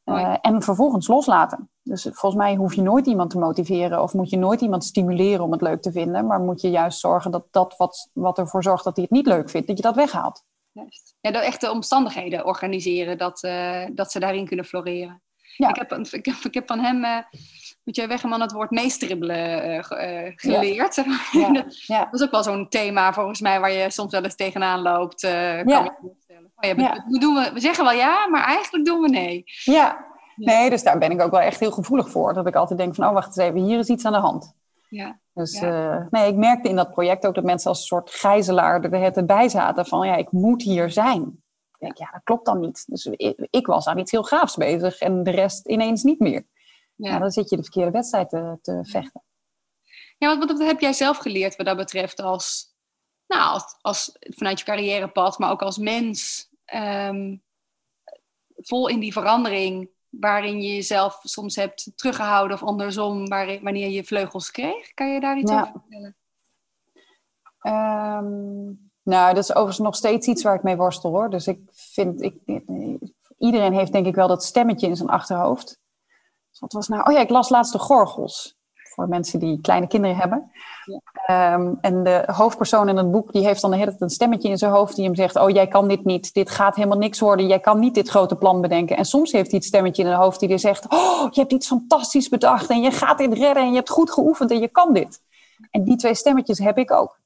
Uh, en vervolgens loslaten. Dus volgens mij hoef je nooit iemand te motiveren of moet je nooit iemand stimuleren om het leuk te vinden, maar moet je juist zorgen dat dat wat, wat ervoor zorgt dat hij het niet leuk vindt, dat je dat weghaalt. Juist. Ja, de echte omstandigheden organiseren, dat, uh, dat ze daarin kunnen floreren. Ja. Ik, heb, ik, heb, ik heb van hem, uh, moet jij Weggeman, het woord meestribbelen uh, geleerd. Ja. dat, ja. dat is ook wel zo'n thema volgens mij waar je soms wel eens tegenaan loopt. ja. Oh ja, we, doen we, we zeggen wel ja, maar eigenlijk doen we nee. Ja. nee, dus daar ben ik ook wel echt heel gevoelig voor. Dat ik altijd denk van, oh wacht eens even, hier is iets aan de hand. Ja. Dus uh, nee, ik merkte in dat project ook dat mensen als een soort gijzelaar er het bij zaten van, ja, ik moet hier zijn. Ik denk, ja, dat klopt dan niet. Dus ik, ik, was aan iets heel gaafs bezig en de rest ineens niet meer. Ja. dan zit je de verkeerde wedstrijd te, te vechten. Ja, wat, wat heb jij zelf geleerd wat dat betreft als, nou, als, als vanuit je carrièrepad, maar ook als mens? Ehm, vol in die verandering waarin je jezelf soms hebt teruggehouden of andersom waarin, wanneer je vleugels kreeg. Kan je daar iets over vertellen? Um, nou, dat is overigens nog steeds iets waar ik mee worstel hoor. Dus ik vind, ik, iedereen heeft denk ik wel dat stemmetje in zijn achterhoofd. Dus wat was nou? Oh ja, ik las laatst de Gorgels voor mensen die kleine kinderen hebben. Ehm, en de hoofdpersoon in het boek die heeft dan de hele tijd een stemmetje in zijn hoofd die hem zegt: Oh, jij kan dit niet, dit gaat helemaal niks worden, jij kan niet dit grote plan bedenken. En soms heeft hij het stemmetje in zijn hoofd die er zegt: Oh, je hebt iets fantastisch bedacht en je gaat dit redden en je hebt goed geoefend en je kan dit. En die twee stemmetjes heb ik ook.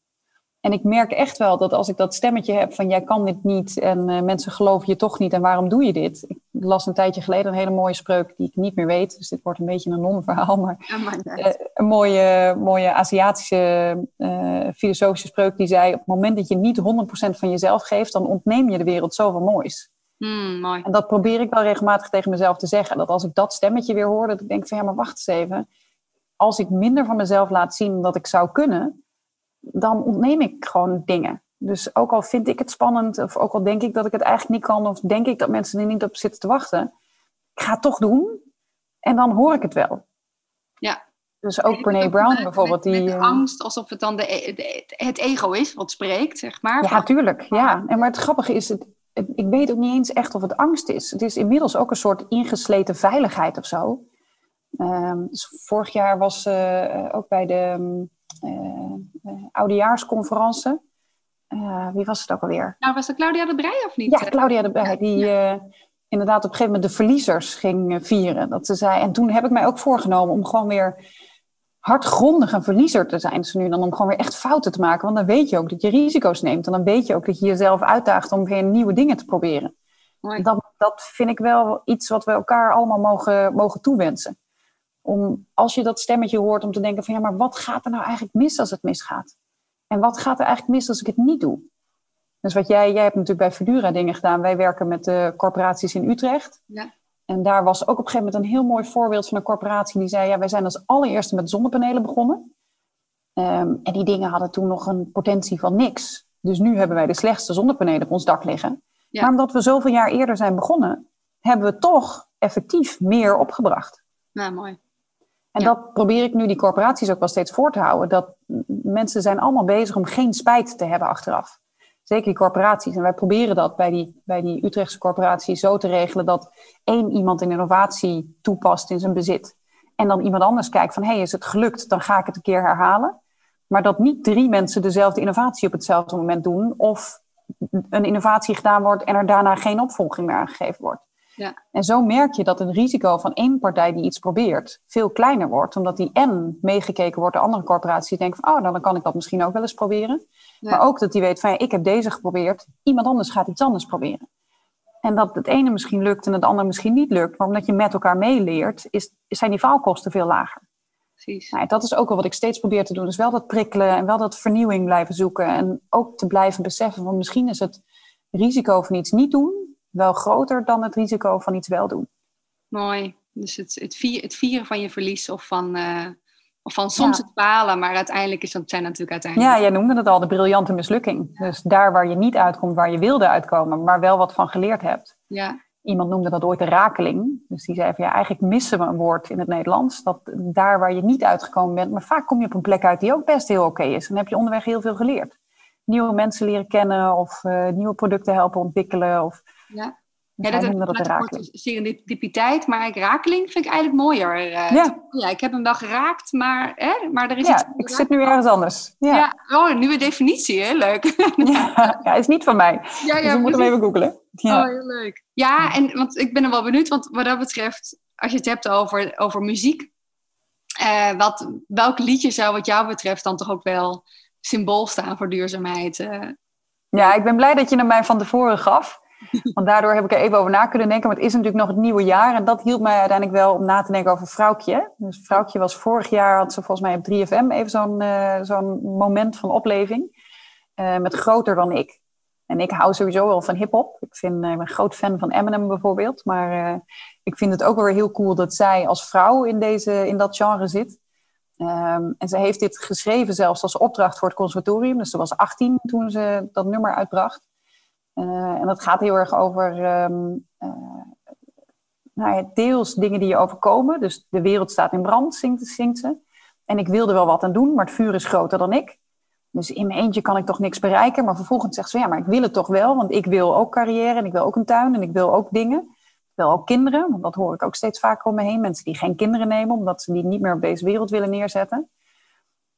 En ik merk echt wel dat als ik dat stemmetje heb van jij kan dit niet en uh, mensen geloven je toch niet en waarom doe je dit? Ik las een tijdje geleden een hele mooie spreuk die ik niet meer weet, dus dit wordt een beetje een non-verhaal, maar, uh, een mooie, mooie Aziatische uh, filosofische spreuk die zei op het moment dat je niet 100% van jezelf geeft, dan ontneem je de wereld zoveel moois. Mm, mooi. En dat probeer ik wel regelmatig tegen mezelf te zeggen, dat als ik dat stemmetje weer hoor, dat ik denk van ja, maar wacht eens even, als ik minder van mezelf laat zien dan dat ik zou kunnen, dan ontneem ik gewoon dingen. Dus ook al vind ik het spannend, of ook al denk ik dat ik het eigenlijk niet kan, of denk ik dat mensen er niet op zitten te wachten, ik ga het toch doen en dan hoor ik het wel. Ja. Dus ook Brene Brown bijvoorbeeld. die, met eh, angst, alsof het dan de, het ego is wat spreekt, zeg maar. Ja, tuurlijk. Ja. En maar het grappige is, het, ik weet ook niet eens echt of het angst is. Het is inmiddels ook een soort ingesleten veiligheid of zo. Um, dus vorig jaar was uh, ook bij de uh, oudejaarsconferentie. Uh, wie was het ook alweer? Nou, was het Claudia de Brij of niet? Ja, Claudia de Brij. Die inderdaad op een gegeven moment de verliezers ging vieren. Dat ze zei, en toen heb ik mij ook voorgenomen om gewoon weer hardgrondig een verliezer te zijn. Dus nu dan om gewoon weer echt fouten te maken. Want dan weet je ook dat je risico's neemt. En dan weet je ook dat je jezelf uitdaagt om weer nieuwe dingen te proberen. Dat, dat vind ik wel iets wat we elkaar allemaal mogen, mogen toewensen. Om, als je dat stemmetje hoort, om te denken van ja, maar wat gaat er nou eigenlijk mis als het misgaat? En wat gaat er eigenlijk mis als ik het niet doe? Dus wat jij, jij hebt natuurlijk bij Verdura dingen gedaan. Wij werken met de corporaties in Utrecht. Ja. En daar was ook op een gegeven moment een heel mooi voorbeeld van een corporatie die zei: ja, wij zijn als allereerste met zonnepanelen begonnen. Ehm, en die dingen hadden toen nog een potentie van niks. Dus nu hebben wij de slechtste zonnepanelen op ons dak liggen. Maar omdat we zoveel jaar eerder zijn begonnen, hebben we toch effectief meer opgebracht. Nou, mooi. En dat probeer ik nu die corporaties ook wel steeds voor te houden. Dat mensen zijn allemaal bezig om geen spijt te hebben achteraf. Zeker die corporaties. En wij proberen dat bij die, bij die Utrechtse corporatie zo te regelen dat één iemand een innovatie toepast in zijn bezit. En dan iemand anders kijkt van, hé, hey, is het gelukt? Dan ga ik het een keer herhalen. Maar dat niet drie mensen dezelfde innovatie op hetzelfde moment doen. Of een innovatie gedaan wordt en er daarna geen opvolging meer aangegeven wordt. Ja. En zo merk je dat het risico van één partij die iets probeert veel kleiner wordt, omdat die en meegekeken wordt door andere corporaties die denken van, oh, nou, dan kan ik dat misschien ook wel eens proberen. Maar ook dat die weet van, ja, ik heb deze geprobeerd, iemand anders gaat iets anders proberen. En dat het ene misschien lukt en het andere misschien niet lukt, maar omdat je met elkaar meeleert, is, zijn die faalkosten veel lager. Precies. Nou, dat is ook wel wat ik steeds probeer te doen. Dus wel dat prikkelen en wel dat vernieuwing blijven zoeken. En ook te blijven beseffen van misschien is het risico van iets niet doen wel groter dan het risico van iets wel doen. Mooi. Dus het, het, vieren, het vieren van je verlies of van, uh, of van soms het falen, maar uiteindelijk is dat zijn natuurlijk uiteindelijk. Ja, jij noemde het al, de briljante mislukking. Dus daar waar je niet uitkomt, waar je wilde uitkomen, maar wel wat van geleerd hebt. Ja. Iemand noemde dat ooit de rakeling. Dus die zei van ja, eigenlijk missen we een woord in het Nederlands. Dat daar waar je niet uitgekomen bent, maar vaak kom je op een plek uit die ook best heel oké is. En dan heb je onderweg heel veel geleerd. Nieuwe mensen leren kennen of uh, nieuwe producten helpen ontwikkelen. Of ja. Ja, dat, dat, dat, dat serendipiteit, maar ik, rakeling vind ik eigenlijk mooier. Uh, ja. ja, ik heb hem wel geraakt, maar, hè, maar er is ja, ik zit nu ergens anders. Ja. ja. oh, een nieuwe definitie, heel leuk. ja, ja, is niet van mij. Ja, ja, dus we moeten hem even googlen. Ja. Oh, heel leuk. Ja, en want ik ben er wel benieuwd, want wat dat betreft, als je het hebt over, over muziek, uh, wat, welk liedje zou wat jou betreft dan toch ook wel symbool staan voor duurzaamheid? Uh? Ja, ik ben blij dat je hem mij van tevoren gaf. Want daardoor heb ik er even over na kunnen denken. Maar het is natuurlijk nog het nieuwe jaar. En dat hielp mij uiteindelijk wel om na te denken over Vrouwtje. Dus Vrouwtje was vorig jaar, had ze volgens mij op 3FM even zo'n uh, zo'n moment van opleving. Uh, met groter dan ik. En ik hou sowieso wel van hip-hop. Ik, vind, ik ben een groot fan van Eminem bijvoorbeeld. Maar ik vind het ook wel weer heel cool dat zij als vrouw in, deze, in dat genre zit. Um, en ze heeft dit geschreven zelfs als opdracht voor het conservatorium. Dus ze was 18 toen ze dat nummer uitbracht. Uh, en dat gaat heel erg over um, uh, nou ja, deels dingen die je overkomen. Dus de wereld staat in brand, zingt, zingt ze. En ik wilde wel wat aan doen, maar het vuur is groter dan ik. Dus in mijn eentje kan ik toch niks bereiken. Maar vervolgens zegt ze, ja, maar ik wil het toch wel. Want ik wil ook carrière en ik wil ook een tuin en ik wil ook dingen. Ik wil ook kinderen, want dat hoor ik ook steeds vaker om me heen. Mensen die geen kinderen nemen, omdat ze die niet meer op deze wereld willen neerzetten.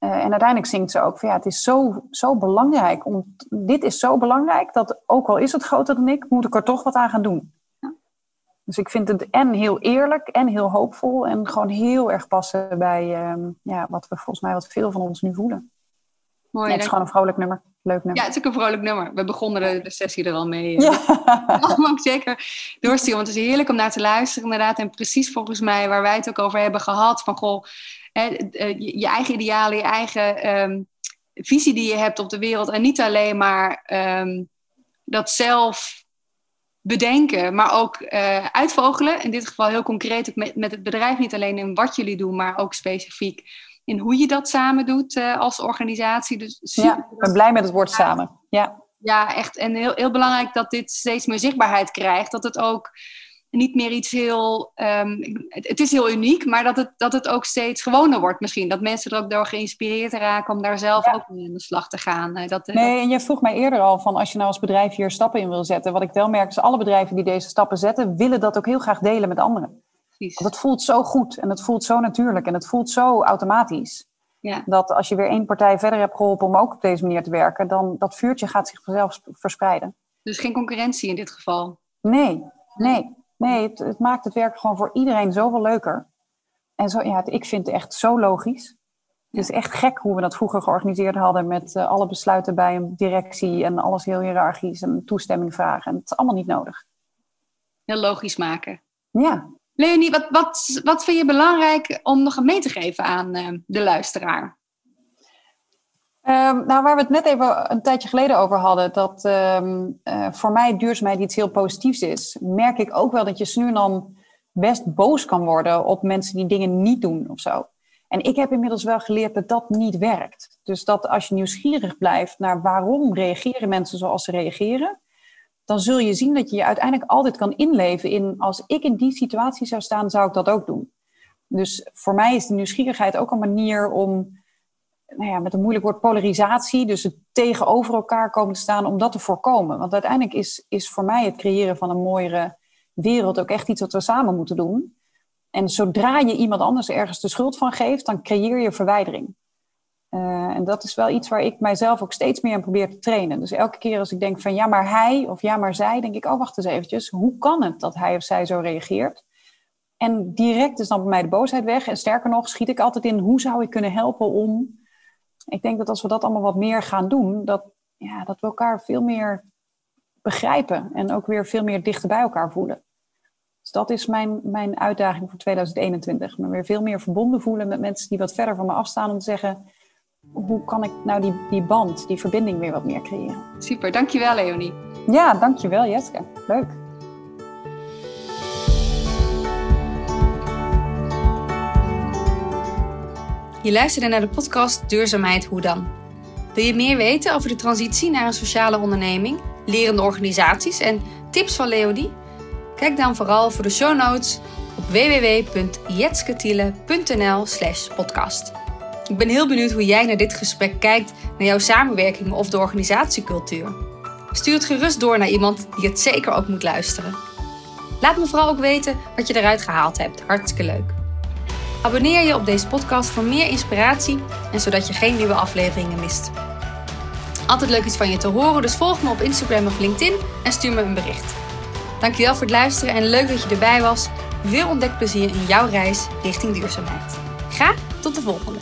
Uh, en uiteindelijk zingt ze ook van ja, het is zo, zo belangrijk. Om, dit is zo belangrijk dat ook al is het groter dan ik, moet ik er toch wat aan gaan doen. Ja. Dus ik vind het en heel eerlijk en heel hoopvol en gewoon heel erg passen bij uh, ja, wat we volgens mij wat veel van ons nu voelen. Mooi, het is gewoon een vrolijk nummer. Leuk nummer. Ja, het is ook een vrolijk nummer. We begonnen de, de sessie er al mee. Ja. ook zeker doorsturen. Want het is heerlijk om naar te luisteren inderdaad. En precies volgens mij waar wij het ook over hebben gehad. Van goh, eh, je, je, eigen idealen, je eigen ehm, visie die je hebt op de wereld. En niet alleen maar ehm, dat zelf bedenken, maar ook uh, uitvogelen. In dit geval heel concreet ook met, met het bedrijf. Niet alleen in wat jullie doen, maar ook specifiek in hoe je dat samen doet uh, als organisatie. Dus ja, ik ben blij met het woord samen. Ja, ja echt. En heel, heel belangrijk dat dit steeds meer zichtbaarheid krijgt. Dat het ook niet meer iets heel. Um, het, is heel uniek, maar dat het, dat het ook steeds gewoner wordt misschien. Dat mensen er ook door geïnspireerd raken om daar zelf ook mee aan de slag te gaan. Eh, dat, nee, en je vroeg mij eerder al van als je nou als bedrijf hier stappen in wil zetten. Wat ik wel merk is alle bedrijven die deze stappen zetten, willen dat ook heel graag delen met anderen. Precies. Want het voelt zo goed en het voelt zo natuurlijk en het voelt zo automatisch. Ja. Dat als je weer één partij verder hebt geholpen om ook op deze manier te werken, dan dat vuurtje gaat zich vanzelf verspreiden. Dus geen concurrentie in dit geval? Nee, nee. Nee, het, het, maakt het werk gewoon voor iedereen zoveel leuker. En zo, ja, ik vind het echt zo logisch. Het is echt gek hoe we dat vroeger georganiseerd hadden met uh, alle besluiten bij een directie en alles heel hiërarchisch en toestemming vragen. En het is allemaal niet nodig. Heel logisch maken. Ja. Leonie, wat, wat, wat vind je belangrijk om nog mee te geven aan uh, de luisteraar? Um, nou, waar we het net even een tijdje geleden over hadden, dat um, uh, voor mij duurzaamheid iets heel positiefs is, merk ik ook wel dat je nu dan best boos kan worden op mensen die dingen niet doen of zo. En ik heb inmiddels wel geleerd dat dat niet werkt. Dus dat als je nieuwsgierig blijft naar waarom reageren mensen zoals ze reageren, dan zul je zien dat je je uiteindelijk altijd kan inleven in als ik in die situatie zou staan, zou ik dat ook doen. Dus voor mij is de nieuwsgierigheid ook een manier om, nou ja, met een moeilijk woord polarisatie, dus het tegenover elkaar komen te staan, om dat te voorkomen. Want uiteindelijk is, is voor mij het creëren van een mooiere wereld ook echt iets wat we samen moeten doen. En zodra je iemand anders ergens de schuld van geeft, dan creëer je verwijdering. Uh, en dat is wel iets waar ik mijzelf ook steeds meer aan probeer te trainen. Dus elke keer als ik denk van ja, maar hij of ja, maar zij, denk ik, oh wacht eens eventjes, hoe kan het dat hij of zij zo reageert? En direct is dan bij mij de boosheid weg. En sterker nog, schiet ik altijd in hoe zou ik kunnen helpen om. Ik denk dat als we dat allemaal wat meer gaan doen, dat, ja, dat we elkaar veel meer begrijpen en ook weer veel meer dichter bij elkaar voelen. Dus dat is mijn, mijn uitdaging voor 2021. Me weer veel meer verbonden voelen met mensen die wat verder van me afstaan om te zeggen, hoe kan ik nou die, die band, die verbinding weer wat meer creëren. Super, dankjewel Leonie. Ja, dankjewel Jeske. Leuk. Je luisterde naar de podcast Duurzaamheid Hoe dan? Wil je meer weten over de transitie naar een sociale onderneming, lerende organisaties en tips van Leonie? Kijk dan vooral voor de show notes op www.jetsketiele.nl slash podcast. Ik ben heel benieuwd hoe jij naar dit gesprek kijkt, naar jouw samenwerking of de organisatiecultuur. Stuur het gerust door naar iemand die het zeker ook moet luisteren. Laat me vooral ook weten wat je eruit gehaald hebt. Hartstikke leuk. Abonneer je op deze podcast voor meer inspiratie en zodat je geen nieuwe afleveringen mist. Altijd leuk iets van je te horen, dus volg me op Instagram of LinkedIn en stuur me een bericht. Dankjewel voor het luisteren en leuk dat je erbij was. Veel ontdekplezier in jouw reis richting duurzaamheid. Graag tot de volgende.